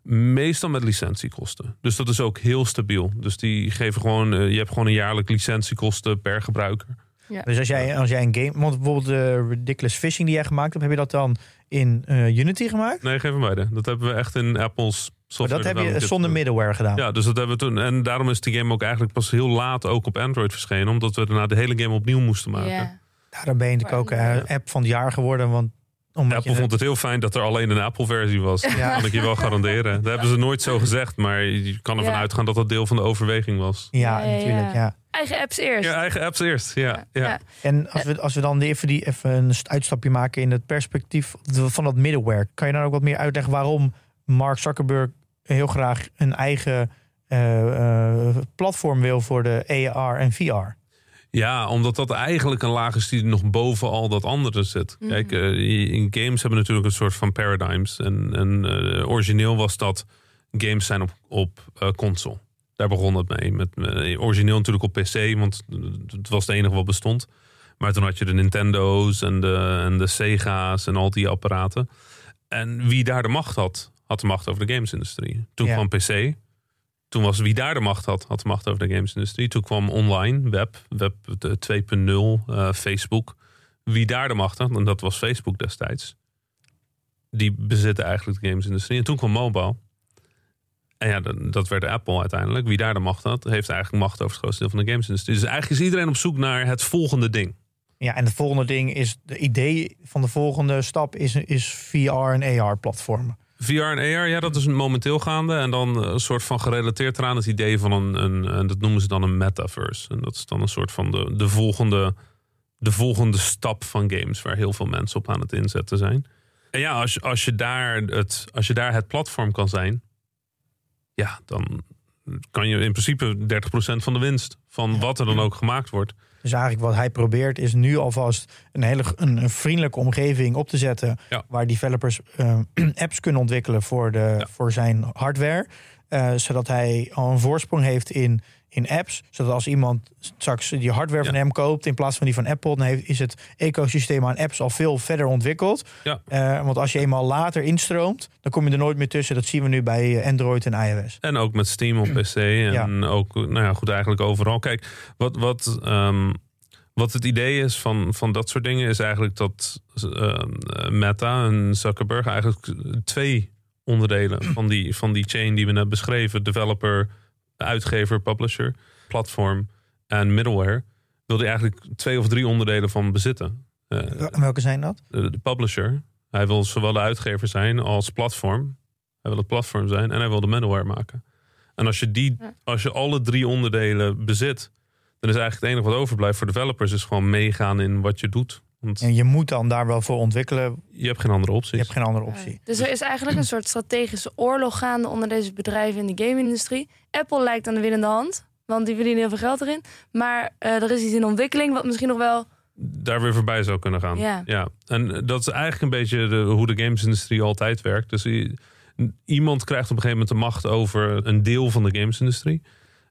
Meestal met licentiekosten. Dus dat is ook heel stabiel. Dus die geven gewoon, je hebt gewoon een jaarlijk licentiekosten per gebruiker. Dus als jij, als jij een game, want bijvoorbeeld de Ridiculous Fishing die jij gemaakt hebt, heb je dat dan in eh, Unity gemaakt? Nee, geef hem beide. Dat hebben we echt in Apple's Maar software. dat heb je zonder middleware gedaan. Ja, dus dat hebben we toen. En daarom is die game ook eigenlijk pas heel laat ook op Android verschenen. Omdat we daarna de hele game opnieuw moesten maken. Ja. Ja, dan ben je natuurlijk ook eh, app van het jaar geworden. Want omdat Apple je vond het heel fijn dat er alleen een Apple-versie was. Dat Ja. kan ik je wel garanderen. Dat hebben ze nooit zo gezegd, maar je kan ervan Ja. uitgaan dat dat deel van de overweging was. Ja, Ja, ja, natuurlijk. ja. Ja. Eigen apps eerst. Je eigen apps eerst, ja. ja. En als we, als we dan even, die, even een uitstapje maken in het perspectief van dat middleware. Kan je dan ook wat meer uitleggen waarom Mark Zuckerberg heel graag een eigen eh, eh, platform wil voor de AR en VR? Ja, omdat dat eigenlijk een laag is die nog boven al dat andere zit. Mhm. Kijk, eh, in games hebben natuurlijk een soort van paradigms. En, en eh, origineel was dat games zijn op, op eh, console. Daar begon het mee. Met, origineel natuurlijk op PC, want het was het enige wat bestond. Maar toen had je de Nintendo's en de, en de Sega's en al die apparaten. En wie daar de macht had, had de macht over de gamesindustrie. Toen Ja. kwam PC. Toen was wie daar de macht had, had de macht over de gamesindustrie. Toen kwam online, web, web 2.0, eh, Facebook. Wie daar de macht had, en dat was Facebook destijds. Die bezitten eigenlijk de gamesindustrie. En toen kwam mobile. En ja, dat, werd Apple uiteindelijk. Wie daar de macht had, heeft eigenlijk macht over het grootste deel van de gamesindustrie. Dus eigenlijk is iedereen op zoek naar het volgende ding. Ja, en het volgende ding is, de idee van de volgende stap is, is VR en AR platformen. VR en AR, ja, dat is momenteel gaande. En dan een soort van gerelateerd eraan het idee van een, een, en dat noemen ze dan een metaverse. En dat is dan een soort van de, de, volgende, de volgende stap van games waar heel veel mensen op aan het inzetten zijn. En ja, als, als, je, daar het, als je daar het platform kan zijn, ja, dan kan je in principe 30% van de winst van wat er dan ook gemaakt wordt. Dus eigenlijk wat hij probeert is nu alvast een hele een, een vriendelijke omgeving op te zetten. Ja. Waar developers eh, *clears throat* apps kunnen ontwikkelen voor, de, Ja. voor zijn hardware. Eh, zodat hij al een voorsprong heeft in, in apps. Zodat als iemand straks die hardware van hem koopt in plaats van die van Apple, dan heeft, is het ecosysteem aan apps al veel verder ontwikkeld. Ja. Eh, want als je eenmaal later instroomt, dan kom je er nooit meer tussen. Dat zien we nu bij eh, Android en iOS. En ook met Steam op PC. En ook, nou ja, goed, eigenlijk overal. Kijk, wat, wat, ehm, wat het idee is van, van dat soort dingen is eigenlijk dat ehm, Meta en Zuckerberg eigenlijk twee onderdelen van die, van die chain die we net beschreven: developer, uitgever, publisher, platform en middleware. Wil hij eigenlijk twee of drie onderdelen van bezitten. Eh, En welke zijn dat? de, de publisher. Hij wil zowel de uitgever zijn als platform. Hij wil het platform zijn en hij wil de middleware maken. En als je, die, Ja. als je alle drie onderdelen bezit, dan is eigenlijk het enige wat overblijft voor developers is gewoon meegaan in wat je doet. Want En je moet dan daar wel voor ontwikkelen. je hebt geen andere opties. Je hebt geen andere optie. Dus er is eigenlijk een soort strategische oorlog gaande onder deze bedrijven in de game-industrie. Apple lijkt aan de winnende hand, want die verdienen heel veel geld erin. Maar eh, er is iets in ontwikkeling wat misschien nog wel. Daar weer voorbij zou kunnen gaan. Ja. En dat is eigenlijk een beetje de, hoe de gamesindustrie altijd werkt. Dus iemand krijgt op een gegeven moment de macht over een deel van de gamesindustrie.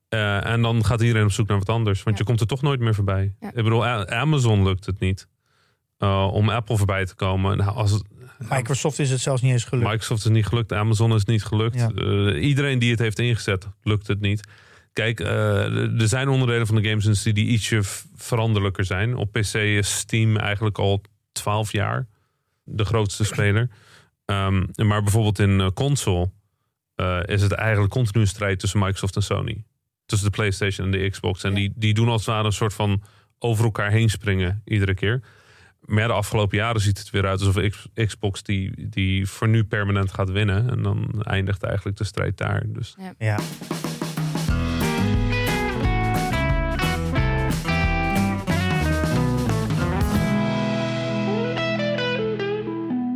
Eh, en dan gaat iedereen op zoek naar wat anders. Want Ja. je komt er toch nooit meer voorbij. Ja. Ik bedoel, Amazon lukt het niet. Uh, om Apple voorbij te komen. Nou, als Microsoft is het zelfs niet eens gelukt. Microsoft is niet gelukt, Amazon is niet gelukt. Ja. Uh, iedereen die het heeft ingezet, lukt het niet. Kijk, uh, er zijn onderdelen van de gamesindustrie die ietsje veranderlijker zijn. Op PC is Steam eigenlijk al 12 jaar de grootste speler. Um, maar bijvoorbeeld in console is het eigenlijk continu een strijd tussen Microsoft en Sony. Tussen de PlayStation en de Xbox. En Ja. die, die doen als het ware een soort van over elkaar heen springen iedere keer. Maar ja, de afgelopen jaren ziet het weer uit alsof Xbox die, die voor nu permanent gaat winnen. En dan eindigt eigenlijk de strijd daar. Dus. Ja.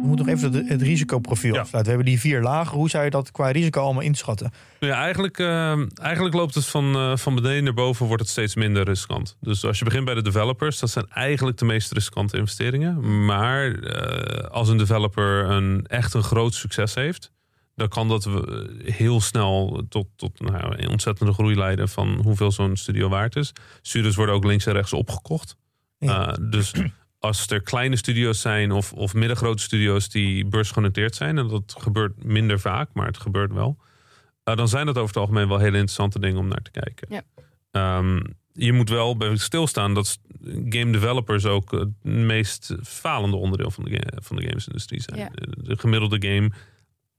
Moeten nog even het, het risicoprofiel Ja. afsluiten. We hebben die vier lagen. Hoe zou je dat qua risico allemaal inschatten? Ja, eigenlijk, uh, eigenlijk loopt het van, uh, van beneden naar boven, wordt het steeds minder riskant. Dus als je begint bij de developers, dat zijn eigenlijk de meest riskante investeringen. Maar uh, als een developer een, echt een groot succes heeft, dan kan dat heel snel tot, tot nou, een ontzettende groei leiden van hoeveel zo'n studio waard is. Studios worden ook links en rechts opgekocht. Ja. dus als er kleine studio's zijn of, of middengrote studio's die beursgenoteerd zijn, en dat gebeurt minder vaak, maar het gebeurt wel. Uh, dan zijn dat over het algemeen wel hele interessante dingen om naar te kijken. Ja. Um, je moet wel bij stilstaan dat game developers ook het meest falende onderdeel van de, van de gamesindustrie zijn. Ja. De gemiddelde game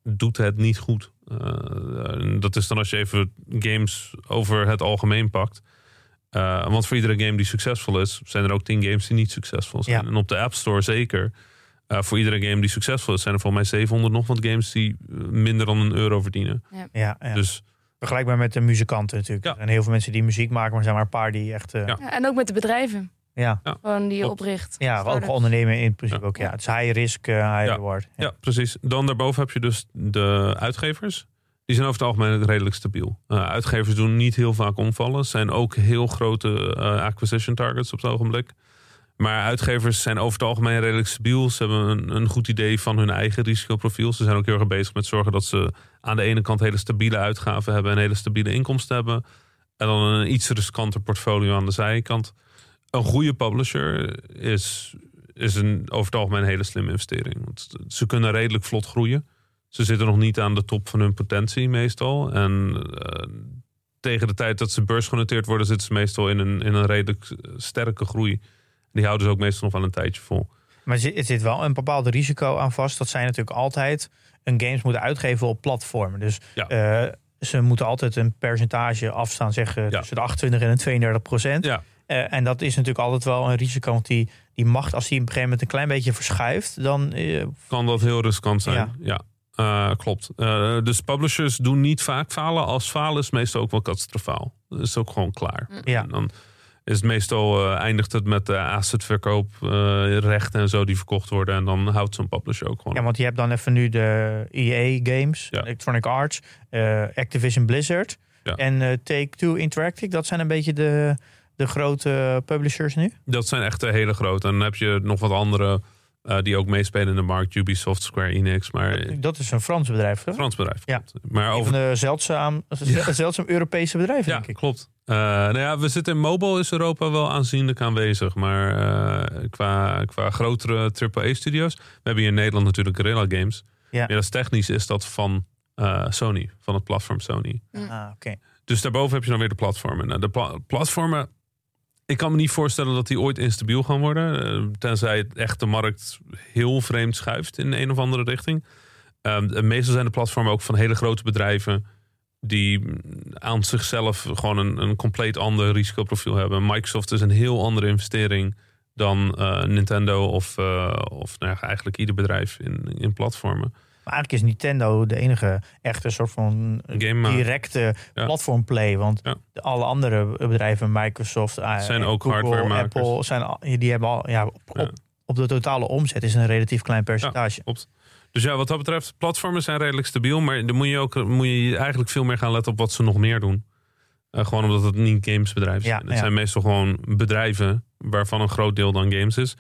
doet het niet goed. Uh, dat is dan als je even games over het algemeen pakt. Eh, want voor iedere game die succesvol is, zijn er ook tien games die niet succesvol zijn. Ja. En op de App Store zeker. Eh, voor iedere game die succesvol is, zijn er volgens mij 700 nog wat games die eh, minder dan een euro verdienen. Ja, ja. Dus Vergelijkbaar met de muzikanten natuurlijk. Ja. Er zijn heel veel mensen die muziek maken, maar er zijn maar een paar die echt... eh, Ja. ja. Ja, en ook met de bedrijven. Ja, Gewoon die je opricht. ook Startups. ondernemen in principe Ja. ook. Ja. Het is high risk, high Ja. reward. Ja. Ja, precies. Dan daarboven heb je dus de uitgevers. Die zijn over het algemeen redelijk stabiel. Uh, uitgevers doen niet heel vaak omvallen. Zijn ook heel grote uh, acquisition targets op het ogenblik. Maar uitgevers zijn over het algemeen redelijk stabiel. Ze hebben een, een goed idee van hun eigen risicoprofiel. Ze zijn ook heel erg bezig met zorgen dat ze aan de ene kant hele stabiele uitgaven hebben en hele stabiele inkomsten hebben. En dan een iets riskanter portfolio aan de zijkant. Een goede publisher is, is een, over het algemeen een hele slimme investering. Want ze kunnen redelijk vlot groeien. Ze zitten nog niet aan de top van hun potentie meestal. En uh, tegen de tijd dat ze beursgenoteerd worden, zitten ze meestal in een, in een redelijk sterke groei. Die houden ze ook meestal nog wel een tijdje vol. Maar er zit wel een bepaald risico aan vast. Dat zij natuurlijk altijd een games moeten uitgeven op platformen. Dus ja. uh, ze moeten altijd een percentage afstaan, zeggen ja. tussen de 28 en de 32 procent. Ja. Uh, en dat is natuurlijk altijd wel een risico. Want die, die macht, als die op een gegeven moment een klein beetje verschuift, dan. Uh, kan dat heel riskant zijn. Ja. ja. Uh, klopt. Uh, dus publishers doen niet vaak falen. Als falen is meestal ook wel catastrofaal. Dat is ook gewoon klaar. Ja. En dan is het meestal uh, eindigt het met de assetverkoop, rechten en zo die verkocht worden. En dan houdt zo'n publisher ook gewoon. Ja, want je hebt dan even nu de EA Games, Ja. Electronic Arts, uh, Activision Blizzard Ja. en uh, Take-Two Interactive. Dat zijn een beetje de, de grote publishers nu. Dat zijn echt de hele grote. En dan heb je nog wat andere uh, die ook meespelen in de markt. Ubisoft, Square Enix. Maar dat is een Frans bedrijf, toch? Frans bedrijf. Ja. klopt. Maar Een over van de zeldzaam, *laughs* zeldzaam Europese bedrijven, Ja, denk ik. klopt. Uh, nou ja, we zitten in mobile is Europa wel aanzienlijk aanwezig. Maar uh, qua, qua grotere AAA-studio's. We hebben hier in Nederland natuurlijk Guerrilla Games. Ja. Is technisch is dat van Sony, van het platform Sony. Ah, oké. Dus daarboven heb je dan weer de platformen. Nou, de pla platformen, ik kan me niet voorstellen dat die ooit instabiel gaan worden. Uh, tenzij het echt de markt heel vreemd schuift in een of andere richting. Um, meestal zijn de platformen ook van hele grote bedrijven die aan zichzelf gewoon een, een compleet ander risicoprofiel hebben. Microsoft is een heel andere investering dan uh, Nintendo of, uh, of nou eigenlijk ieder bedrijf in, in platformen. Maar eigenlijk is Nintendo de enige echte soort van Game directe ja. platformplay. Want Ja. de, alle andere bedrijven, Microsoft, uh, Zijn ook Google. Apple, zijn, die hebben al, ja, op, op, op de totale omzet is een relatief klein percentage. Klopt. Dus ja, wat dat betreft, platformen zijn redelijk stabiel. Maar dan moet je ook moet je eigenlijk veel meer gaan letten op wat ze nog meer doen. Eh, gewoon omdat het niet gamesbedrijven zijn. Ja, het ja. zijn meestal gewoon bedrijven waarvan een groot deel dan games is.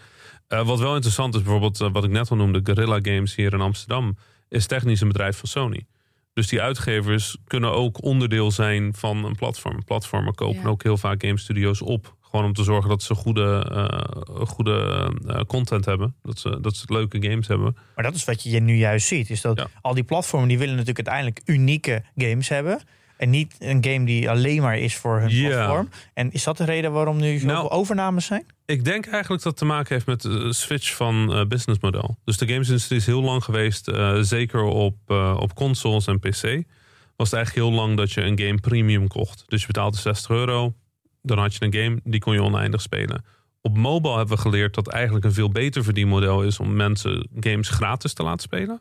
Eh, wat wel interessant is, bijvoorbeeld eh, wat ik net al noemde, Guerrilla Games hier in Amsterdam, is technisch een bedrijf van Sony. Dus die uitgevers kunnen ook onderdeel zijn van een platform. Platformen kopen Ja. ook heel vaak game studios op. Gewoon om te zorgen dat ze goede, eh, goede eh, content hebben. Dat ze, dat ze leuke games hebben. Maar dat is wat je nu juist ziet. Is dat Ja. al die platformen die willen natuurlijk uiteindelijk unieke games hebben. En niet een game die alleen maar is voor hun platform. En is dat de reden waarom nu zoveel Nou, overnames zijn? Ik denk eigenlijk dat het te maken heeft met de switch van eh, businessmodel. Dus de gamesindustrie is heel lang geweest, eh, zeker op, eh, op consoles en PC. Was het eigenlijk heel lang dat je een game premium kocht. Dus je betaalde 60 euro, dan had je een game, die kon je oneindig spelen. Op mobile hebben we geleerd dat eigenlijk een veel beter verdienmodel is om mensen games gratis te laten spelen.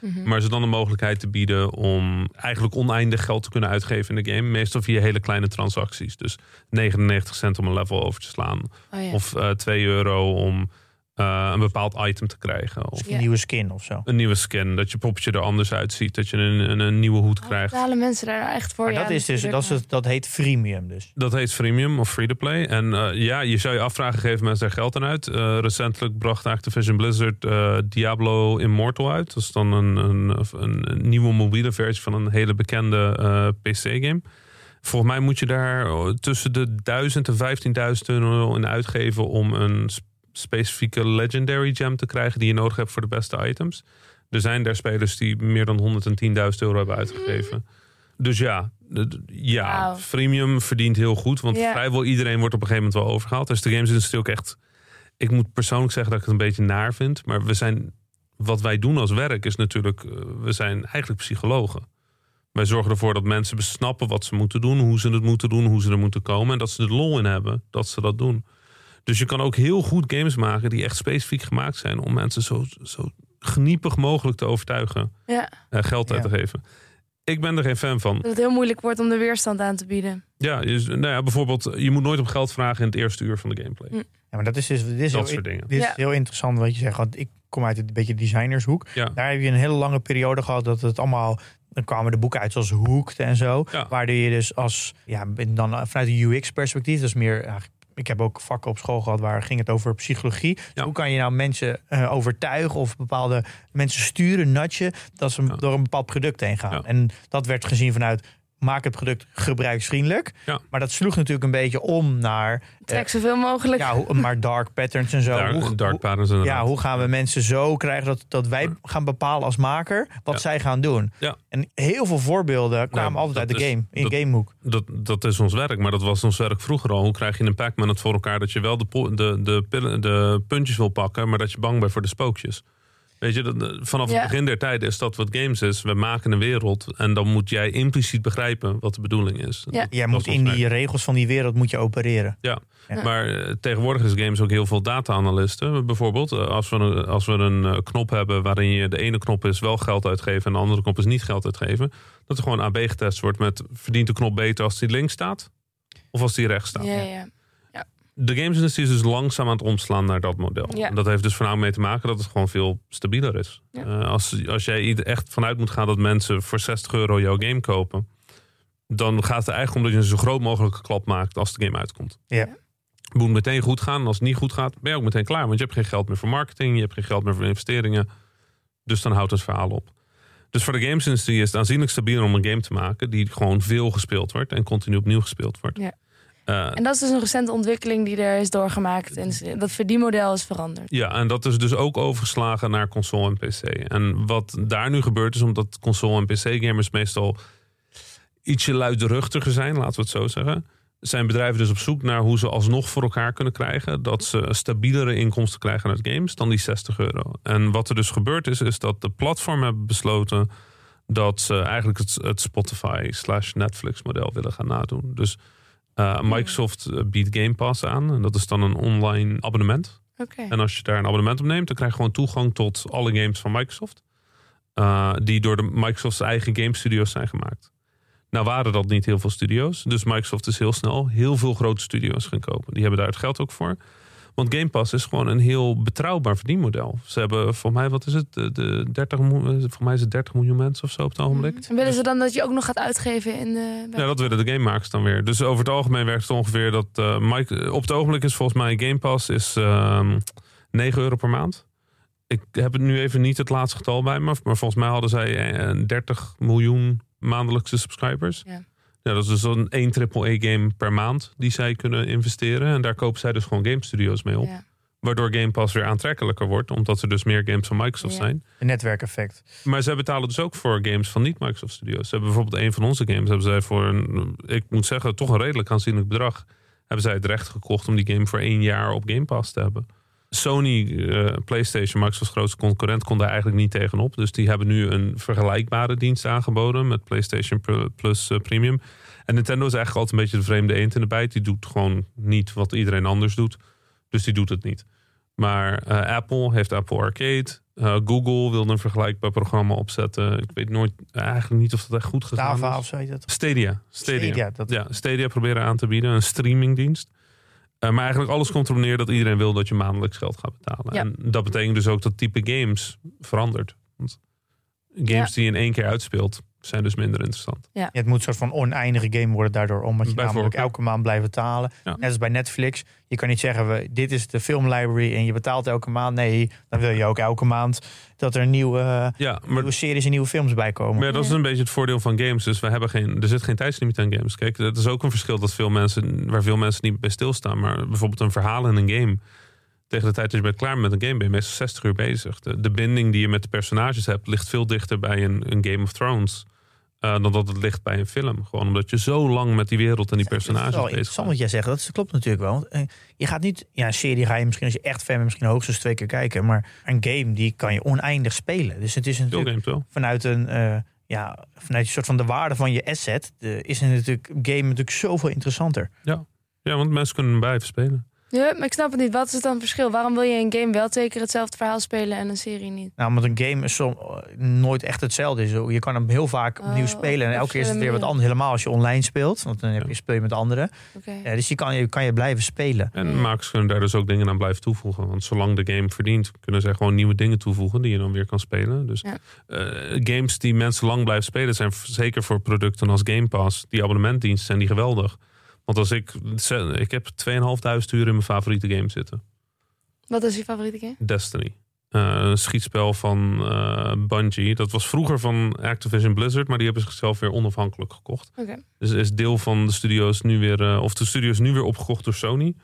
Mhm. Maar ze dan de mogelijkheid te bieden om eigenlijk oneindig geld te kunnen uitgeven in de game. Meestal via hele kleine transacties. Dus 99 cent om een level over te slaan. Oh, ja. Of eh 2 euro om eh, een bepaald item te krijgen. Of Ja. een nieuwe skin of zo. een nieuwe skin. Dat je poppetje er anders uitziet. Dat je een, een, een nieuwe hoed Oh, krijgt. betalen mensen daar echt voor? Maar Ja, dat, is dus, dat, is het, dat heet freemium dus. Dat heet freemium of free-to-play. En eh, ja, je zou je afvragen, geven mensen er geld aan uit? Eh, recentelijk bracht Activision Blizzard eh, Diablo Immortal uit. Dat is dan een, een, een, een nieuwe mobiele versie van een hele bekende eh, PC-game. Volgens mij moet je daar tussen de 1000 en 15.000 euro in uitgeven om een specifieke Legendary Gem te krijgen die je nodig hebt voor de beste items. Er zijn daar spelers die meer dan 110.000 euro hebben uitgegeven. Dus ja, ja Wauw. freemium verdient heel goed. Want vrijwel iedereen wordt op een gegeven moment wel overgehaald. Dus de gamesindustrie ook echt... Ik moet persoonlijk zeggen dat ik het een beetje naar vind. Maar we zijn, wat wij doen als werk is natuurlijk... eh, We zijn eigenlijk psychologen. Wij zorgen ervoor dat mensen snappen wat ze moeten doen, hoe ze het moeten doen, hoe ze er moeten komen. En dat ze er lol in hebben dat ze dat doen. Dus je kan ook heel goed games maken die echt specifiek gemaakt zijn om mensen zo, zo geniepig mogelijk te overtuigen Ja, eh, geld uit Ja. te geven. Ik ben er geen fan van. dat het heel moeilijk wordt om de weerstand aan te bieden. Ja, dus, nou ja, bijvoorbeeld, je moet nooit om geld vragen in het eerste uur van de gameplay. Hm. Ja, maar dat is, dus, dit is, Dat heel, soort dingen. dit is Ja. heel interessant wat je zegt. Want ik kom uit het beetje designershoek. Ja. Daar heb je een hele lange periode gehad dat het allemaal... Dan kwamen de boeken uit zoals Hooked en zo. Ja. Waar je dus als... Ja, dan vanuit een UX-perspectief. Dat is meer... ja, ik heb ook vakken op school gehad waar ging het over psychologie. Ja. Hoe kan je nou mensen eh, overtuigen of bepaalde mensen sturen, nudgen, dat ze Ja. door een bepaald product heen gaan. En dat werd gezien vanuit maak het product gebruiksvriendelijk. Ja. Maar dat sloeg natuurlijk een beetje om naar Trek zoveel mogelijk. ja, hoe- maar dark patterns en zo. Hoe- dark hoe- patterns ja, hoe gaan we mensen zo krijgen dat, dat wij gaan bepalen als maker wat Ja. zij gaan doen? Ja. En heel veel voorbeelden kwamen Ja, altijd uit de is- game, in dat- Gamehoek. dat, dat is ons werk, maar dat was ons werk vroeger al. Hoe krijg je in een Pac-Man het voor elkaar dat je wel de, de, de, pillen- de puntjes wil pakken, maar dat je bang bent voor de spookjes? Weet je, dat- dat- vanaf Ja. het begin der tijden is dat wat games is. We maken een wereld en dan moet jij impliciet begrijpen wat de bedoeling is. Ja. Jij Dat moet in die regels van die wereld moet je opereren. Ja, Ja. maar eh, tegenwoordig is games ook heel veel data-analysten. Bijvoorbeeld, eh, als we, een, als we een eh, knop hebben waarin je de ene knop is wel geld uitgeven en de andere knop is niet geld uitgeven. Dat er gewoon AB getest wordt met verdient de knop beter als die links staat of als die rechts staat. ja, ja. De gamesindustrie is dus langzaam aan het omslaan naar dat model. Ja. En Dat heeft dus voornamelijk mee te maken dat het gewoon veel stabieler is. Ja. Eh, als, als jij er echt vanuit moet gaan dat mensen voor 60 euro jouw game kopen, dan gaat het er eigenlijk om dat je een zo groot mogelijke klap maakt als de game uitkomt. Ja. Het moet meteen goed gaan. En als het niet goed gaat, ben je ook meteen klaar. Want je hebt geen geld meer voor marketing, je hebt geen geld meer voor investeringen. Dus dan houdt het verhaal op. Dus voor de gamesindustrie is het aanzienlijk stabieler om een game te maken die gewoon veel gespeeld wordt en continu opnieuw gespeeld wordt. Ja. Eh, En dat is dus een recente ontwikkeling die er is doorgemaakt. En dat verdienmodel is veranderd. Ja, en dat is dus ook overgeslagen naar console en PC. En wat daar nu gebeurt is omdat console en PC-gamers meestal ietsje luidruchtiger zijn, laten we het zo zeggen. Zijn bedrijven dus op zoek naar hoe ze alsnog voor elkaar kunnen krijgen dat ze stabielere inkomsten krijgen uit games dan die 60 euro. En wat er dus gebeurd is, is dat de platformen hebben besloten dat ze eigenlijk het, het Spotify slash Netflix model willen gaan nadoen. Dus eh, Microsoft eh, biedt Game Pass aan. En dat is dan een online abonnement. En als je daar een abonnement op neemt, dan krijg je gewoon toegang tot alle games van Microsoft. eh, die door de Microsoft's eigen game studios zijn gemaakt. Nou waren dat niet heel veel studio's. Dus Microsoft is heel snel heel veel grote studio's gaan kopen. Die hebben daar het geld ook voor. Want Game Pass is gewoon een heel betrouwbaar verdienmodel. Ze hebben, voor mij, wat is het? De, de 30, miljoen- voor mij is het 30 miljoen mensen of zo op het ogenblik. En willen ze dan dat je ook nog gaat uitgeven in de... Ja, dat willen de gamemakers dan weer. Dus over het algemeen werkt het ongeveer dat... eh, Mike, op het ogenblik is volgens mij Game Pass is, ehm 9 euro per maand. Ik heb het nu even niet het laatste getal bij me. Maar volgens mij hadden zij eh, 30 miljoen maandelijkse subscribers. Ja. Ja, dat is dus een 1 AAA-game per maand die zij kunnen investeren. En daar kopen zij dus gewoon game studios mee op. Ja. Waardoor Game Pass weer aantrekkelijker wordt. Omdat er dus meer games van Microsoft Ja. zijn. Een netwerkeffect. Maar zij betalen dus ook voor games van niet-Microsoft Studios. Ze hebben bijvoorbeeld een van onze games, hebben zij voor een, ik moet zeggen, toch een redelijk aanzienlijk bedrag, hebben zij het recht gekocht om die game voor één jaar op Game Pass te hebben. Sony, eh, PlayStation, Microsoft's grootste concurrent, kon daar eigenlijk niet tegenop. Dus die hebben nu een vergelijkbare dienst aangeboden met PlayStation Plus eh, Premium. En Nintendo is eigenlijk altijd een beetje de vreemde eend in de bijt. Die doet gewoon niet wat iedereen anders doet. Dus die doet het niet. Maar eh, Apple heeft Apple Arcade. Google wilde een vergelijkbaar programma opzetten. Ik weet nooit eigenlijk niet of dat echt goed gegaan is. of zo heet dat. Stadia. Stadia. Stadia, dat- Ja, Stadia proberen aan te bieden. Een streamingdienst. Eh, maar eigenlijk alles komt erop neer dat iedereen wil dat je maandelijks geld gaat betalen. Ja. En dat betekent dus ook dat type games verandert. Want games die je in één keer uitspeelt, zijn dus minder interessant. Ja, het moet een soort van oneindige game worden daardoor. Omdat je namelijk elke maand blijft betalen. Ja. Net als bij Netflix. Je kan niet zeggen, we, dit is de filmlibrary en je betaalt elke maand. Nee, dan wil je ook elke maand dat er nieuwe, Ja, maar nieuwe series en nieuwe films bij komen. Maar ja, dat is een beetje het voordeel van games. Dus we hebben geen, er zit geen tijdslimiet aan games. Kijk, dat is ook een verschil dat veel mensen, waar veel mensen niet bij stilstaan. Maar bijvoorbeeld een verhaal in een game. Tegen de tijd dat je bent klaar met een game, ben je meestal 60 uur bezig. De, de binding die je met de personages hebt, ligt veel dichter bij een, een Game of Thrones. eh, dan dat het ligt bij een film. Gewoon omdat je zo lang met die wereld en die is personages bezig interessant bent. wat jij zegt. Dat is- klopt natuurlijk wel. Want, eh, je gaat niet... Ja, een serie ga je misschien als je echt fan bent... misschien hoogstens twee keer kijken. Maar een game die kan je oneindig spelen. Dus het is natuurlijk vanuit een... eh, ja, vanuit een soort van de waarde van je asset, de, is er natuurlijk game natuurlijk zoveel interessanter. Ja, want mensen kunnen hem blijven spelen. Ja, maar ik snap het niet. Wat is het dan het verschil? Waarom wil je een game wel twee keer hetzelfde verhaal spelen en een serie niet? Nou, omdat een game is som, nooit echt hetzelfde is. Je kan hem heel vaak opnieuw Oh, spelen en elke keer is het weer wat anders. Helemaal als je online speelt, want dan heb je speel je met anderen. Ja, dus je kan, je kan je blijven spelen. En Ja. makers kunnen daar dus ook dingen aan blijven toevoegen. Want zolang de game verdient, kunnen zij gewoon nieuwe dingen toevoegen die je dan weer kan spelen. Dus Ja. eh, games die mensen lang blijven spelen, zijn zeker voor producten als Game Pass. Die abonnementdiensten zijn die geweldig. Want als ik, ik heb 2.500 uur in mijn favoriete game zitten. Wat is je favoriete game? Destiny. Eh, een schietspel van eh, Bungie. Dat was vroeger van Activision Blizzard, maar die hebben zichzelf weer onafhankelijk gekocht. Dus is deel van de studio's nu weer, eh, of de studio's nu weer opgekocht door Sony.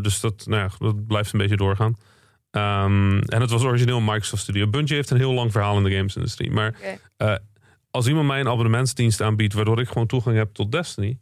Dus dat, nou ja, dat blijft een beetje doorgaan. Ehm, en het was origineel Microsoft Studio. Bungie heeft een heel lang verhaal in de gamesindustrie. Maar als iemand mij een abonnementsdienst aanbiedt, waardoor ik gewoon toegang heb tot Destiny,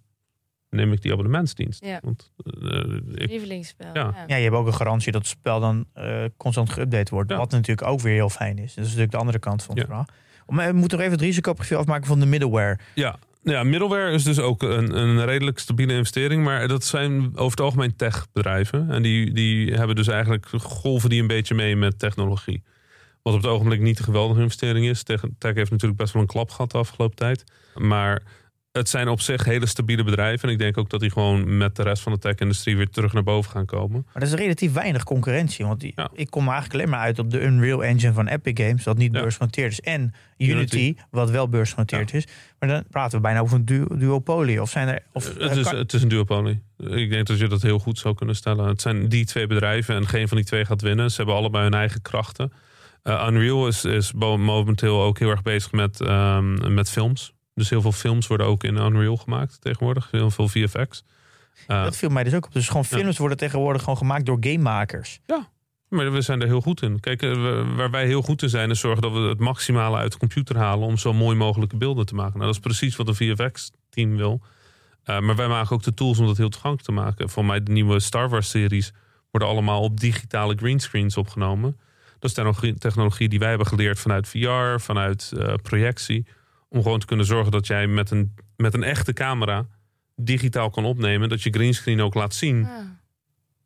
neem ik die abonnementsdienst. Ja. Want eh, ik, Lievelingsspel. Ja. Ja, je hebt ook een garantie dat het spel dan eh, constant geüpdate wordt. Ja. Wat natuurlijk ook weer heel fijn is. Dat is natuurlijk de andere kant van het Ja. verhaal. Maar we moeten nog even het risicoprofiel afmaken van de middleware. Ja, ja, middleware is dus ook een, een redelijk stabiele investering. Maar dat zijn over het algemeen techbedrijven. En die, die hebben dus eigenlijk golven die een beetje mee met technologie. Wat op het ogenblik niet een geweldige investering is. Tech, tech heeft natuurlijk best wel een klap gehad de afgelopen tijd. Maar het zijn op zich hele stabiele bedrijven. En ik denk ook dat die gewoon met de rest van de tech-industrie weer terug naar boven gaan komen. Maar er is relatief weinig concurrentie. Want die, Ja. ik kom eigenlijk alleen maar uit op de Unreal Engine van Epic Games. Dat niet Ja. beursgenoteerd is. En Unity, Unity. wat wel beursgenoteerd is. Maar dan praten we bijna over een du duopolie. Of zijn er... Of, het, eh, is, kan- het is een duopolie. Ik denk dat je dat heel goed zou kunnen stellen. Het zijn die twee bedrijven en geen van die twee gaat winnen. Ze hebben allebei hun eigen krachten. Eh, Unreal is, is momenteel ook heel erg bezig met, ehm, met films. Dus heel veel films worden ook in Unreal gemaakt tegenwoordig. Heel veel VFX. Eh, dat viel mij dus ook op. Dus gewoon Ja. films worden tegenwoordig gewoon gemaakt door gamemakers. maar we zijn er heel goed in. Kijk, eh, we- waar wij heel goed in zijn, is zorgen dat we het maximale uit de computer halen om zo mooi mogelijke beelden te maken. Nou, dat is precies wat een VFX-team wil. Eh, maar wij maken ook de tools om dat heel toegankelijk te maken. Voor mij de nieuwe Star Wars-series worden allemaal op digitale greenscreens opgenomen. Dat is technologie, technologie die wij hebben geleerd vanuit VR, vanuit projectie. Om gewoon te kunnen zorgen dat jij met een, met een echte camera digitaal kan opnemen. Dat je greenscreen ook laat zien Ah.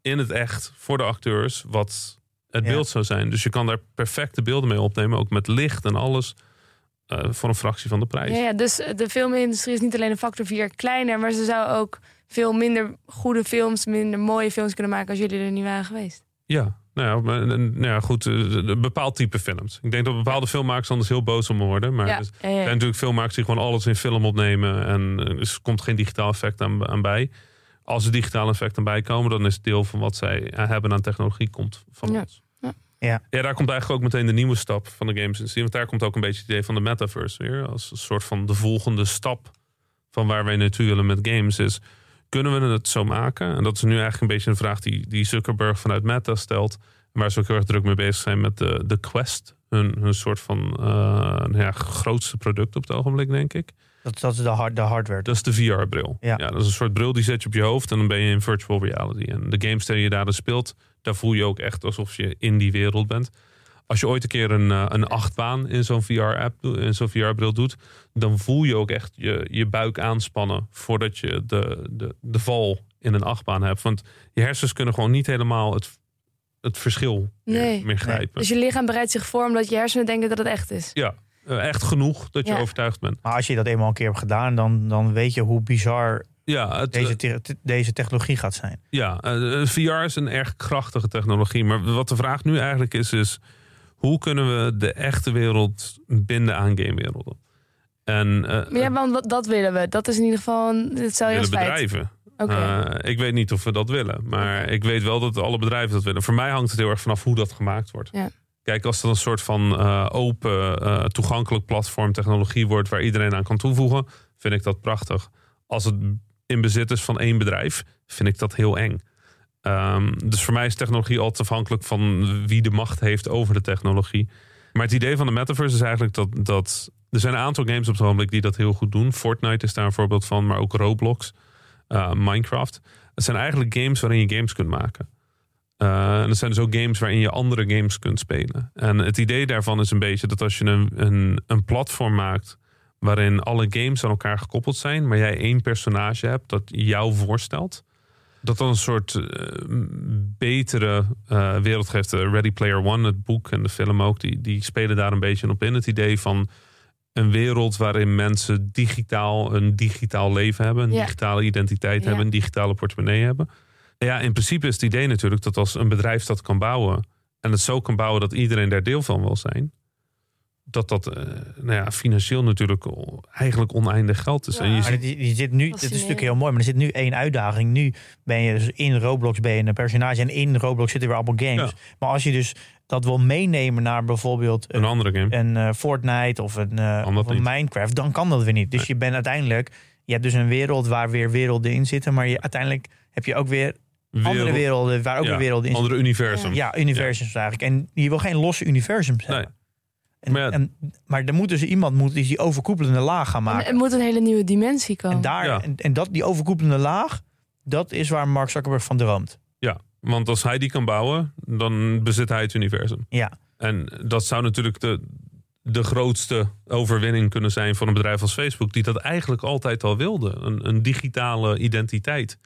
in het echt voor de acteurs wat het Ja. beeld zou zijn. Dus je kan daar perfecte beelden mee opnemen, ook met licht en alles. eh, voor een fractie van de prijs. Ja, ja, dus de filmindustrie is niet alleen een factor 4 kleiner, maar ze zou ook veel minder goede films, minder mooie films kunnen maken als jullie er niet waren geweest. Ja, nou ja, maar, nou ja goed, eh, een bepaald type films. Ik denk dat bepaalde filmmakers anders heel boos om worden. Maar ja, dus, ja, er zijn natuurlijk filmmakers die gewoon alles in film opnemen. En eh, dus er komt geen digitaal effect aan, aan bij. Als er digitaal effect aan bij komen, dan is het deel van wat zij hebben aan technologie komt van Ja. ons. Ja. Ja. daar komt eigenlijk ook meteen de nieuwe stap van de gamesindustrie. Want daar komt ook een beetje het idee van de metaverse weer. Als een soort van de volgende stap van waar wij naartoe willen met games is. Kunnen we het zo maken? En dat is nu eigenlijk een beetje een vraag die, die Zuckerberg vanuit Meta stelt. En waar ze ook heel erg druk mee bezig zijn met de, de Quest. Hun, hun soort van eh, nou ja, grootste product op het ogenblik, denk ik. Dat, dat is de, hard, de hardware. Dat is de VR-bril. Ja. Ja. dat is een soort bril die zet je op je hoofd en dan ben je in virtual reality. En de games die je daar dan speelt, daar voel je ook echt alsof je in die wereld bent. Als je ooit een keer een, eh, een achtbaan in zo'n VR-app, doet- in zo'n VR-bril doet, dan voel je ook echt je, je buik aanspannen voordat je de, de, de val in een achtbaan hebt. Want je hersens kunnen gewoon niet helemaal het, het verschil meer, Nee. meer grijpen. Dus je lichaam bereidt zich voor omdat je hersenen denken dat het echt is. Ja, eh, echt genoeg dat je Ja. overtuigd bent. Maar als je dat eenmaal een keer hebt gedaan, dan, dan weet je hoe bizar Ja, het, deze, te- te- deze technologie gaat zijn. Ja, eh, VR is een erg krachtige technologie. Maar wat de vraag nu eigenlijk is, is hoe kunnen we de echte wereld binden aan gamewerelden? En eh, ja, want dat willen we. Dat is in ieder geval een, feit. bedrijven. Eh, ik weet niet of we dat willen. Maar ik weet wel dat alle bedrijven dat willen. Voor mij hangt het heel erg vanaf hoe dat gemaakt wordt. Ja. Kijk, als dat een soort van eh, open, toegankelijk platform technologie wordt waar iedereen aan kan toevoegen, vind ik dat prachtig. Als het in bezit is van één bedrijf, vind ik dat heel eng. Ehm, dus voor mij is technologie altijd afhankelijk van wie de macht heeft over de technologie. Maar het idee van de metaverse is eigenlijk dat, dat er zijn een aantal games op het ogenblik die dat heel goed doen. Fortnite is daar een voorbeeld van, maar ook Roblox, eh, Minecraft. Het zijn eigenlijk games waarin je games kunt maken. Eh, en dat zijn dus ook games waarin je andere games kunt spelen. En het idee daarvan is een beetje dat als je een, een, een platform maakt waarin alle games aan elkaar gekoppeld zijn, maar jij één personage hebt dat jou voorstelt, dat dan een soort eh, betere eh, wereld geeft. Eh, Ready Player One, het boek en de film ook, die, die spelen daar een beetje op in. Het idee van een wereld waarin mensen digitaal een digitaal leven hebben, een Ja. digitale identiteit Ja. hebben, een digitale portemonnee hebben. Ja, in principe is het idee natuurlijk dat als een bedrijf dat kan bouwen en het zo kan bouwen dat iedereen daar deel van wil zijn, dat dat eh, nou ja, financieel natuurlijk eigenlijk oneindig geld is. Ja. En je Maar ziet, die, die zit nu, dit is natuurlijk heel mooi, maar er zit nu één uitdaging. Nu ben je dus in Roblox ben je een personage en in Roblox zitten weer allemaal games. Ja. Maar als je dus dat wil meenemen naar bijvoorbeeld een een, andere game. een eh, Fortnite of een, eh, dat of een. Minecraft, dan kan dat weer niet. Dus je bent uiteindelijk, je hebt dus een wereld waar weer werelden in zitten, maar je, uiteindelijk heb je ook weer andere Wereld- werelden waar ook ja, weer werelden in zitten. andere universum. Ja, universums eigenlijk. En je wil geen losse universums hebben. En, Maar ja- en, maar er moet dus iemand moet dus die overkoepelende laag gaan En maken. er moet een hele nieuwe dimensie komen. En, daar, Ja. en, en dat, die overkoepelende laag, dat is waar Mark Zuckerberg van droomt. Ja, want als hij die kan bouwen, dan bezit hij het universum. Ja, En dat zou natuurlijk de, de grootste overwinning kunnen zijn van een bedrijf als Facebook, die dat eigenlijk altijd al wilde. Een, een digitale identiteit.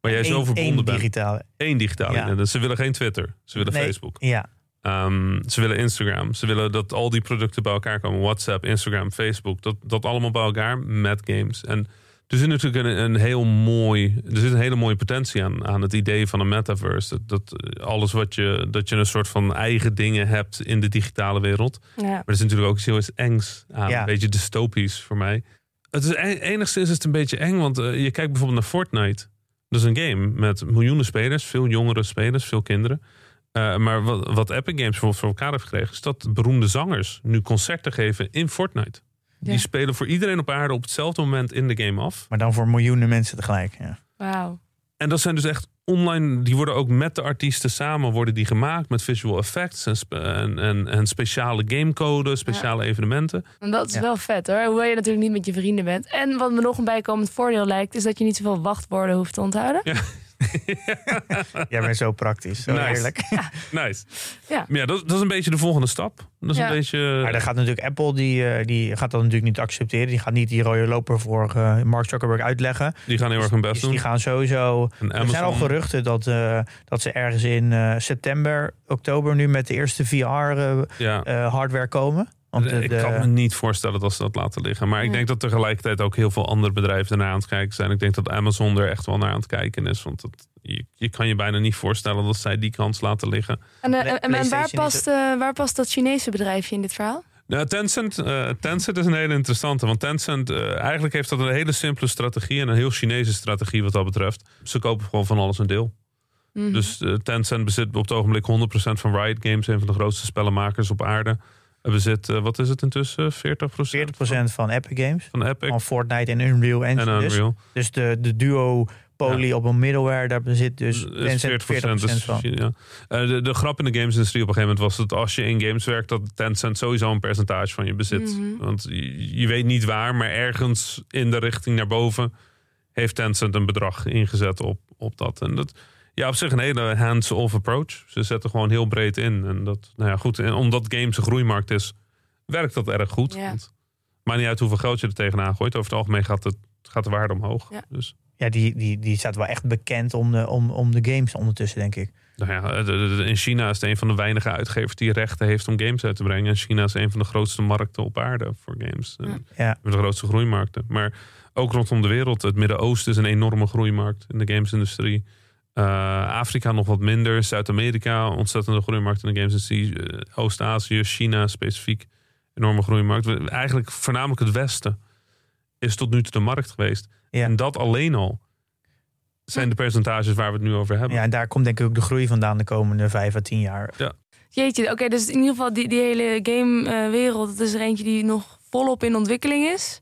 Waar jij zo verbonden één bent. digitale. Eén digitale Ja. Ze willen geen Twitter. Ze willen Nee, Facebook. Ja, Ehm, ze willen Instagram. Ze willen dat al die producten bij elkaar komen. WhatsApp, Instagram, Facebook. Dat, dat allemaal bij elkaar met games. En er zit natuurlijk een, een heel mooi. Er zit een hele mooie potentie aan, aan het idee van een metaverse. Dat, dat alles wat je. Dat je een soort van eigen dingen hebt in de digitale wereld. Ja. Maar er is natuurlijk ook iets heel iets engs aan. Ja. Een beetje dystopisch voor mij. Het is e- enigszins is het een beetje eng. Want eh, je kijkt bijvoorbeeld naar Fortnite. Dat is een game met miljoenen spelers. Veel jongere spelers, veel kinderen. Eh, maar wat, wat Epic Games bijvoorbeeld voor elkaar heeft gekregen... is dat beroemde zangers nu concerten geven in Fortnite. Die Ja. spelen voor iedereen op aarde op hetzelfde moment in de game af. maar dan voor miljoenen mensen tegelijk. Ja. Wauw. En dat zijn dus echt online... die worden ook met de artiesten samen worden die gemaakt... met visual effects en, spe- en, en, en speciale gamecode, speciale evenementen. En dat is Ja. wel vet hoor. Hoewel je natuurlijk niet met je vrienden bent. En wat me nog een bijkomend voordeel lijkt, is dat je niet zoveel wachtwoorden hoeft te onthouden. *laughs* Jij bent zo praktisch, zo Nice. eerlijk. *laughs* Nice. Ja. Maar ja, dat, dat is een beetje de volgende stap. Dat is Ja. een beetje... Maar dan gaat natuurlijk Apple, die, eh, die gaat dat natuurlijk niet accepteren. Die gaat niet die rode loper voor eh, Mark Zuckerberg uitleggen. Die gaan heel erg hun best Dus doen. die gaan sowieso En Er zijn al geruchten dat, eh, dat ze ergens in eh, september, oktober nu met de eerste Ja. VR-hardware komen. Want de, ik kan me niet voorstellen dat ze dat laten liggen. Maar ik denk dat tegelijkertijd ook heel veel andere bedrijven ernaar aan het kijken zijn. Ik denk dat Amazon er echt wel naar aan het kijken is. Want dat, je, je kan je bijna niet voorstellen dat zij die kans laten liggen. En, eh, en, en waar, past, eh, waar past dat Chinese bedrijfje in dit verhaal? Nou, Tencent, eh, Tencent is een hele interessante. Want Tencent, eh, eigenlijk heeft dat een hele simpele strategie. En een heel Chinese strategie wat dat betreft. Ze kopen gewoon van alles een deel. Mhm. Dus eh, Tencent bezit op het ogenblik 100% van Riot Games. Een van de grootste spellenmakers op aarde. Er bezit, eh, wat is het intussen? 40%, 40% van Epic Games, van Epic. van Fortnite en Unreal En Engine. Dus, Unreal. dus de, de duo Poly op een middleware, daar bezit dus is Tencent 40%, dus, van. ja. Eh, de, de grap in de gamesindustrie op een gegeven moment was dat als je in games werkt, dat Tencent sowieso een percentage van je bezit. Mhm. Want je, je weet niet waar, maar ergens in de richting naar boven heeft Tencent een bedrag ingezet op, op dat. En dat, ja, op zich een hele hands-off approach. Ze zetten gewoon heel breed in. En dat, nou ja, goed. En omdat games een groeimarkt is, werkt dat erg goed. Ja. Want het maakt niet uit hoeveel geld je er tegenaan gooit. Over het algemeen gaat, het, gaat de waarde omhoog. Ja. Dus Ja, die, die, die staat wel echt bekend om de, om, om de games ondertussen, denk ik. Nou ja, in China is het een van de weinige uitgevers die rechten heeft om games uit te brengen. En China is een van de grootste markten op aarde voor games. En Ja. De grootste groeimarkten. Maar ook rondom de wereld. Het Midden-Oosten is een enorme groeimarkt in de gamesindustrie. Eh, Afrika nog wat minder. Zuid-Amerika, ontzettende groeimarkt in de gamesindustrie. Eh, Oost-Azië, China specifiek, enorme groeimarkt. We- Eigenlijk voornamelijk het Westen is tot nu toe de markt geweest. Ja. En dat alleen al zijn de percentages waar we het nu over hebben. ja, en daar komt denk ik ook de groei vandaan de komende vijf à tien jaar. Jeetje, oké, dus in ieder geval die, die hele gamewereld, dat is er eentje die nog volop in ontwikkeling is.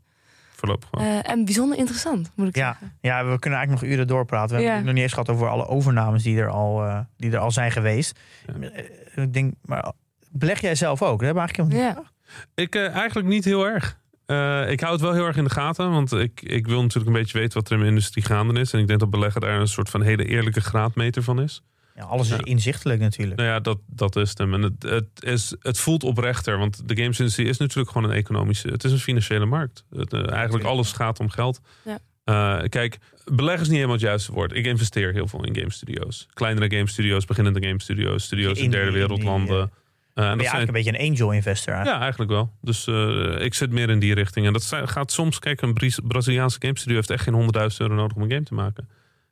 Voorlopig wel. Eh, en bijzonder interessant, moet ik Ja. zeggen. Ja, we kunnen eigenlijk nog uren doorpraten. We Ja. hebben het nog niet eens gehad over alle overnames die er al, eh, die er al zijn geweest. Ja. Eh, Ik denk, maar beleg jij zelf ook? Dat hebben we eigenlijk helemaal niet Ja. Ik eh, eigenlijk niet heel erg. Eh, ik hou het wel heel erg in de gaten, want ik, ik wil natuurlijk een beetje weten wat er in mijn industrie gaande is. En ik denk dat beleggen daar een soort van hele eerlijke graadmeter van is. Ja, alles is Ja. inzichtelijk natuurlijk. Nou ja, dat, dat is het hem. En het, het, is, het voelt oprechter, want de gamesindustrie is natuurlijk gewoon een economische... Het is een financiële markt. Het, eh, eigenlijk alles gaat om geld. Ja. Eh, kijk, beleggen is niet helemaal het juiste woord. Ik investeer heel veel in game studio's. Kleinere game studio's, beginnende game studio's, studio's in derde wereldlanden. indie, Eh, en ben dat zijn, eigenlijk een beetje een angel investor eigenlijk. ja, eigenlijk wel. Dus eh, ik zit meer in die richting. En dat gaat soms, kijk, een Braziliaanse game studio heeft echt geen 100.000 euro nodig om een game te maken.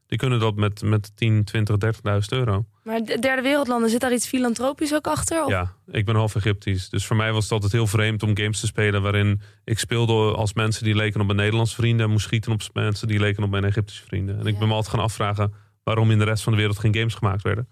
Die kunnen dat met, met 10, 20, 30.000 euro. Maar de derde wereldlanden, zit daar iets filantropisch ook achter? Of? Ja, ik ben half Egyptisch. Dus voor mij was het altijd heel vreemd om games te spelen waarin ik speelde als mensen die leken op mijn Nederlandse vrienden en moest schieten op mensen die leken op mijn Egyptische vrienden. En ik ben me altijd gaan afvragen waarom in de rest van de wereld geen games gemaakt werden.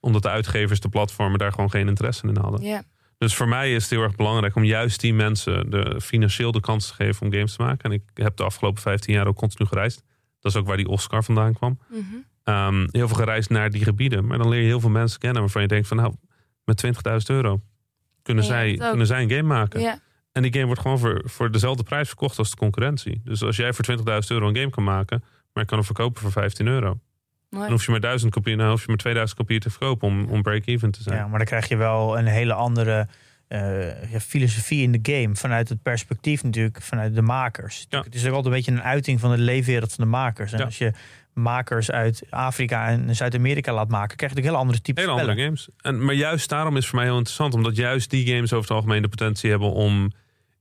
Omdat de uitgevers, de platformen daar gewoon geen interesse in hadden. Ja. Dus voor mij is het heel erg belangrijk om juist die mensen de, financieel de kans te geven om games te maken. En ik heb de afgelopen 15 jaar ook continu gereisd. Dat is ook waar die Oscar vandaan kwam. Mhm. Ehm, heel veel gereisd naar die gebieden. Maar dan leer je heel veel mensen kennen waarvan je denkt van nou, met 20.000 euro kunnen, Ja, zij, kunnen zij een game maken. ja. En die game wordt gewoon voor, voor dezelfde prijs verkocht als de concurrentie. Dus als jij voor 20.000 euro een game kan maken, maar je kan hem verkopen voor 15 euro. Mooi. Dan hoef je maar 1000 kopieën, dan hoef je maar 2000 kopieën te verkopen om, om break-even te zijn. Ja, maar dan krijg je wel een hele andere eh, ja, filosofie in de game. Vanuit het perspectief natuurlijk, vanuit de makers. Ja. Het is ook altijd een beetje een uiting van de leefwereld van de makers. En Ja. als je makers uit Afrika en Zuid-Amerika laat maken, krijg je natuurlijk heel andere type Hele spellen. andere games. En, maar juist daarom is het voor mij heel interessant. Omdat juist die games over het algemeen de potentie hebben om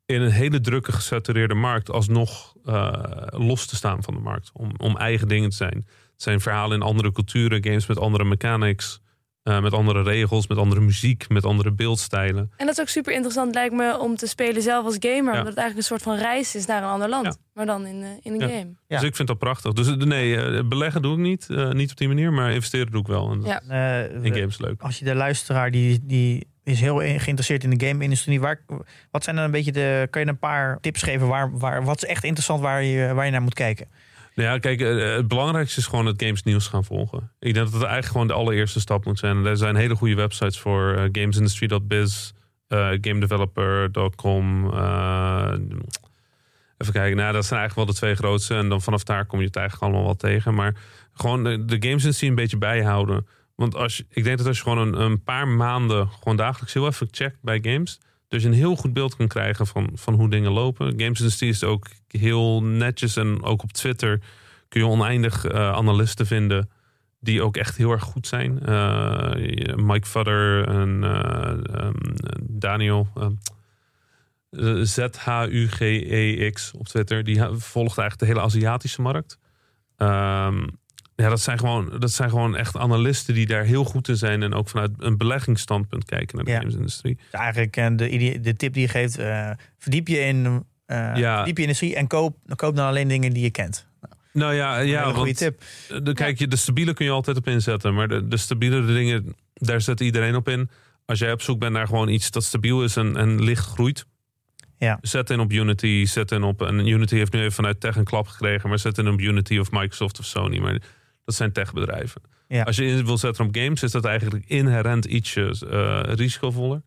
in een hele drukke gesatureerde markt alsnog eh, los te staan van de markt. Om, om eigen dingen te zijn. Het zijn verhalen in andere culturen, games met andere mechanics, eh, met andere regels, met andere muziek, met andere beeldstijlen. En dat is ook super interessant, lijkt me, om te spelen zelf als gamer. Omdat het eigenlijk een soort van reis is naar een ander land. Ja. Maar dan in, eh, in een Ja. game. Ja. Dus ik vind dat prachtig. Dus eh, nee, beleggen doe ik niet. eh, niet op die manier, maar investeren doe ik wel. En Ja. Eh, in games leuk. Als je de luisteraar die, die is heel geïnteresseerd in de game-industrie, waar, wat zijn dan een beetje de. Kan je een paar tips geven? Waar, waar, wat is echt interessant waar je, waar je naar moet kijken? Nou ja, kijk, eh, het belangrijkste is gewoon het games nieuws gaan volgen. Ik denk dat het eigenlijk gewoon de allereerste stap moet zijn. Er zijn hele goede websites voor eh, gamesindustry.biz, eh gamedeveloper.com. even kijken, nou, dat zijn eigenlijk wel de twee grootste. En dan vanaf daar kom je het eigenlijk allemaal wel tegen. Maar gewoon de, de gamesindustrie een beetje bijhouden. Want als je, ik denk dat als je gewoon een, een paar maanden gewoon dagelijks heel even checkt bij games, dus een heel goed beeld kan krijgen van, van hoe dingen lopen. Gamesindustrie is ook heel netjes en ook op Twitter kun je oneindig eh, analisten vinden die ook echt heel erg goed zijn. Eh, Mike Fudder en eh, ehm, Daniel. ehm, eh, Z-H-U-G-E-X op Twitter. Die volgt eigenlijk de hele Aziatische markt. Ehm, ja, dat zijn, gewoon, dat zijn gewoon echt analisten die daar heel goed in zijn. En ook vanuit een beleggingsstandpunt kijken naar de Ja. gamesindustrie. Dus eigenlijk eh, de, de tip die je geeft, eh, verdiep je in. eh Ja. verdiep je in de industrie en koop, koop dan alleen dingen die je kent. Nou ja, Een ja hele goede tip. de, kijk, je, de stabiele kun je altijd op inzetten. Maar de, de stabiele dingen, daar zet iedereen op in. Als jij op zoek bent naar gewoon iets dat stabiel is en, en licht groeit. Ja. Zet in op Unity, zet in op... En Unity heeft nu even vanuit tech een klap gekregen. Maar zet in op Unity of Microsoft of Sony. Maar dat zijn techbedrijven. Ja. Als je in wil zetten op games, is dat eigenlijk inherent ietsje eh, risicovoller.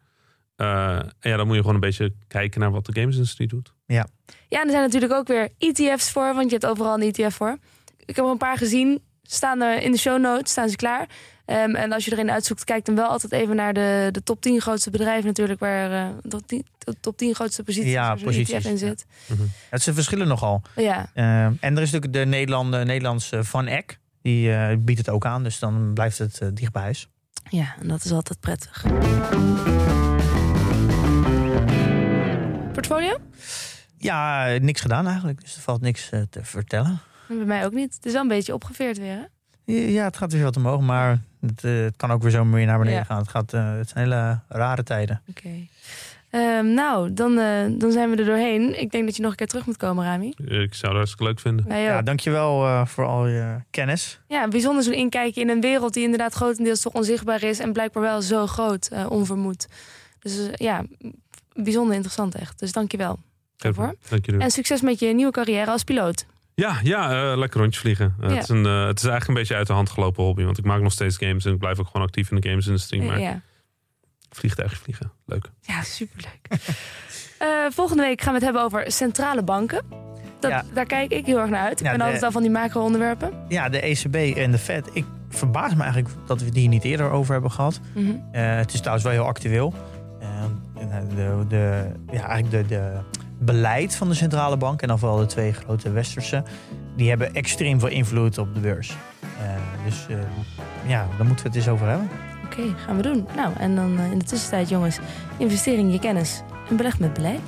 Eh, en ja, dan moet je gewoon een beetje kijken naar wat de gamesindustrie doet. Ja, en er zijn natuurlijk ook weer ETF's voor, want je hebt overal een ETF voor. Ik heb er een paar gezien, staan er in de show notes, staan ze klaar. Ehm, en als je erin uitzoekt, kijk dan wel altijd even naar de, de top 10 grootste bedrijven natuurlijk, waar eh, de, die- de top 10 grootste posities, Ja, posities, ETF in ja. zit. Het ze verschillen nogal. Ja, Eh, en er is natuurlijk de Nederland, Nederlandse Van Eck. Die eh, biedt het ook aan, dus dan blijft het eh, dicht bij huis. ja, en dat is altijd prettig. Portfolio? Ja, niks gedaan eigenlijk, dus er valt niks eh, te vertellen. Bij mij ook niet. Het is wel een beetje opgeveerd weer, hè? Ja, het gaat weer wat omhoog, maar het, het kan ook weer zo weer naar beneden Ja. gaan. Het, gaat, het zijn hele rare tijden. Oké. Ehm, nou, dan, eh, dan zijn we er doorheen. Ik denk dat je nog een keer terug moet komen, Rami. Ik zou het hartstikke leuk vinden. Ja, dankjewel eh voor al je kennis. Ja, bijzonder zo'n inkijkje in een wereld die inderdaad grotendeels toch onzichtbaar is en blijkbaar wel zo groot, eh, onvermoed. Dus ja, bijzonder interessant echt. Dus dankjewel daarvoor. Dank jullie. En succes met je nieuwe carrière als piloot. Ja, ja eh, lekker rondje vliegen. Ja. het, is een, het is eigenlijk een beetje uit de hand gelopen hobby. Want ik maak nog steeds games en ik blijf ook gewoon actief in de gamesindustrie. Maar Ja, vliegtuigje vliegen, leuk. ja superleuk. *laughs* Eh, volgende week gaan we het hebben over centrale banken. Dat, Ja. Daar kijk ik heel erg naar uit. Ik Ja, ben de- altijd al van die macro-onderwerpen. Ja, de ECB en de Fed. Ik verbaast me eigenlijk dat we die niet eerder over hebben gehad. Mhm. Eh, het is trouwens wel heel actueel. Eh, de, de, ja, eigenlijk de, de beleid van de centrale bank en dan vooral de twee grote westerse, die hebben extreem veel invloed op de beurs. Eh, dus eh, ja, daar moeten we het eens over hebben. Oké, gaan we doen. Nou, en dan eh, in de tussentijd, jongens, investeer in je kennis en beleg met beleid.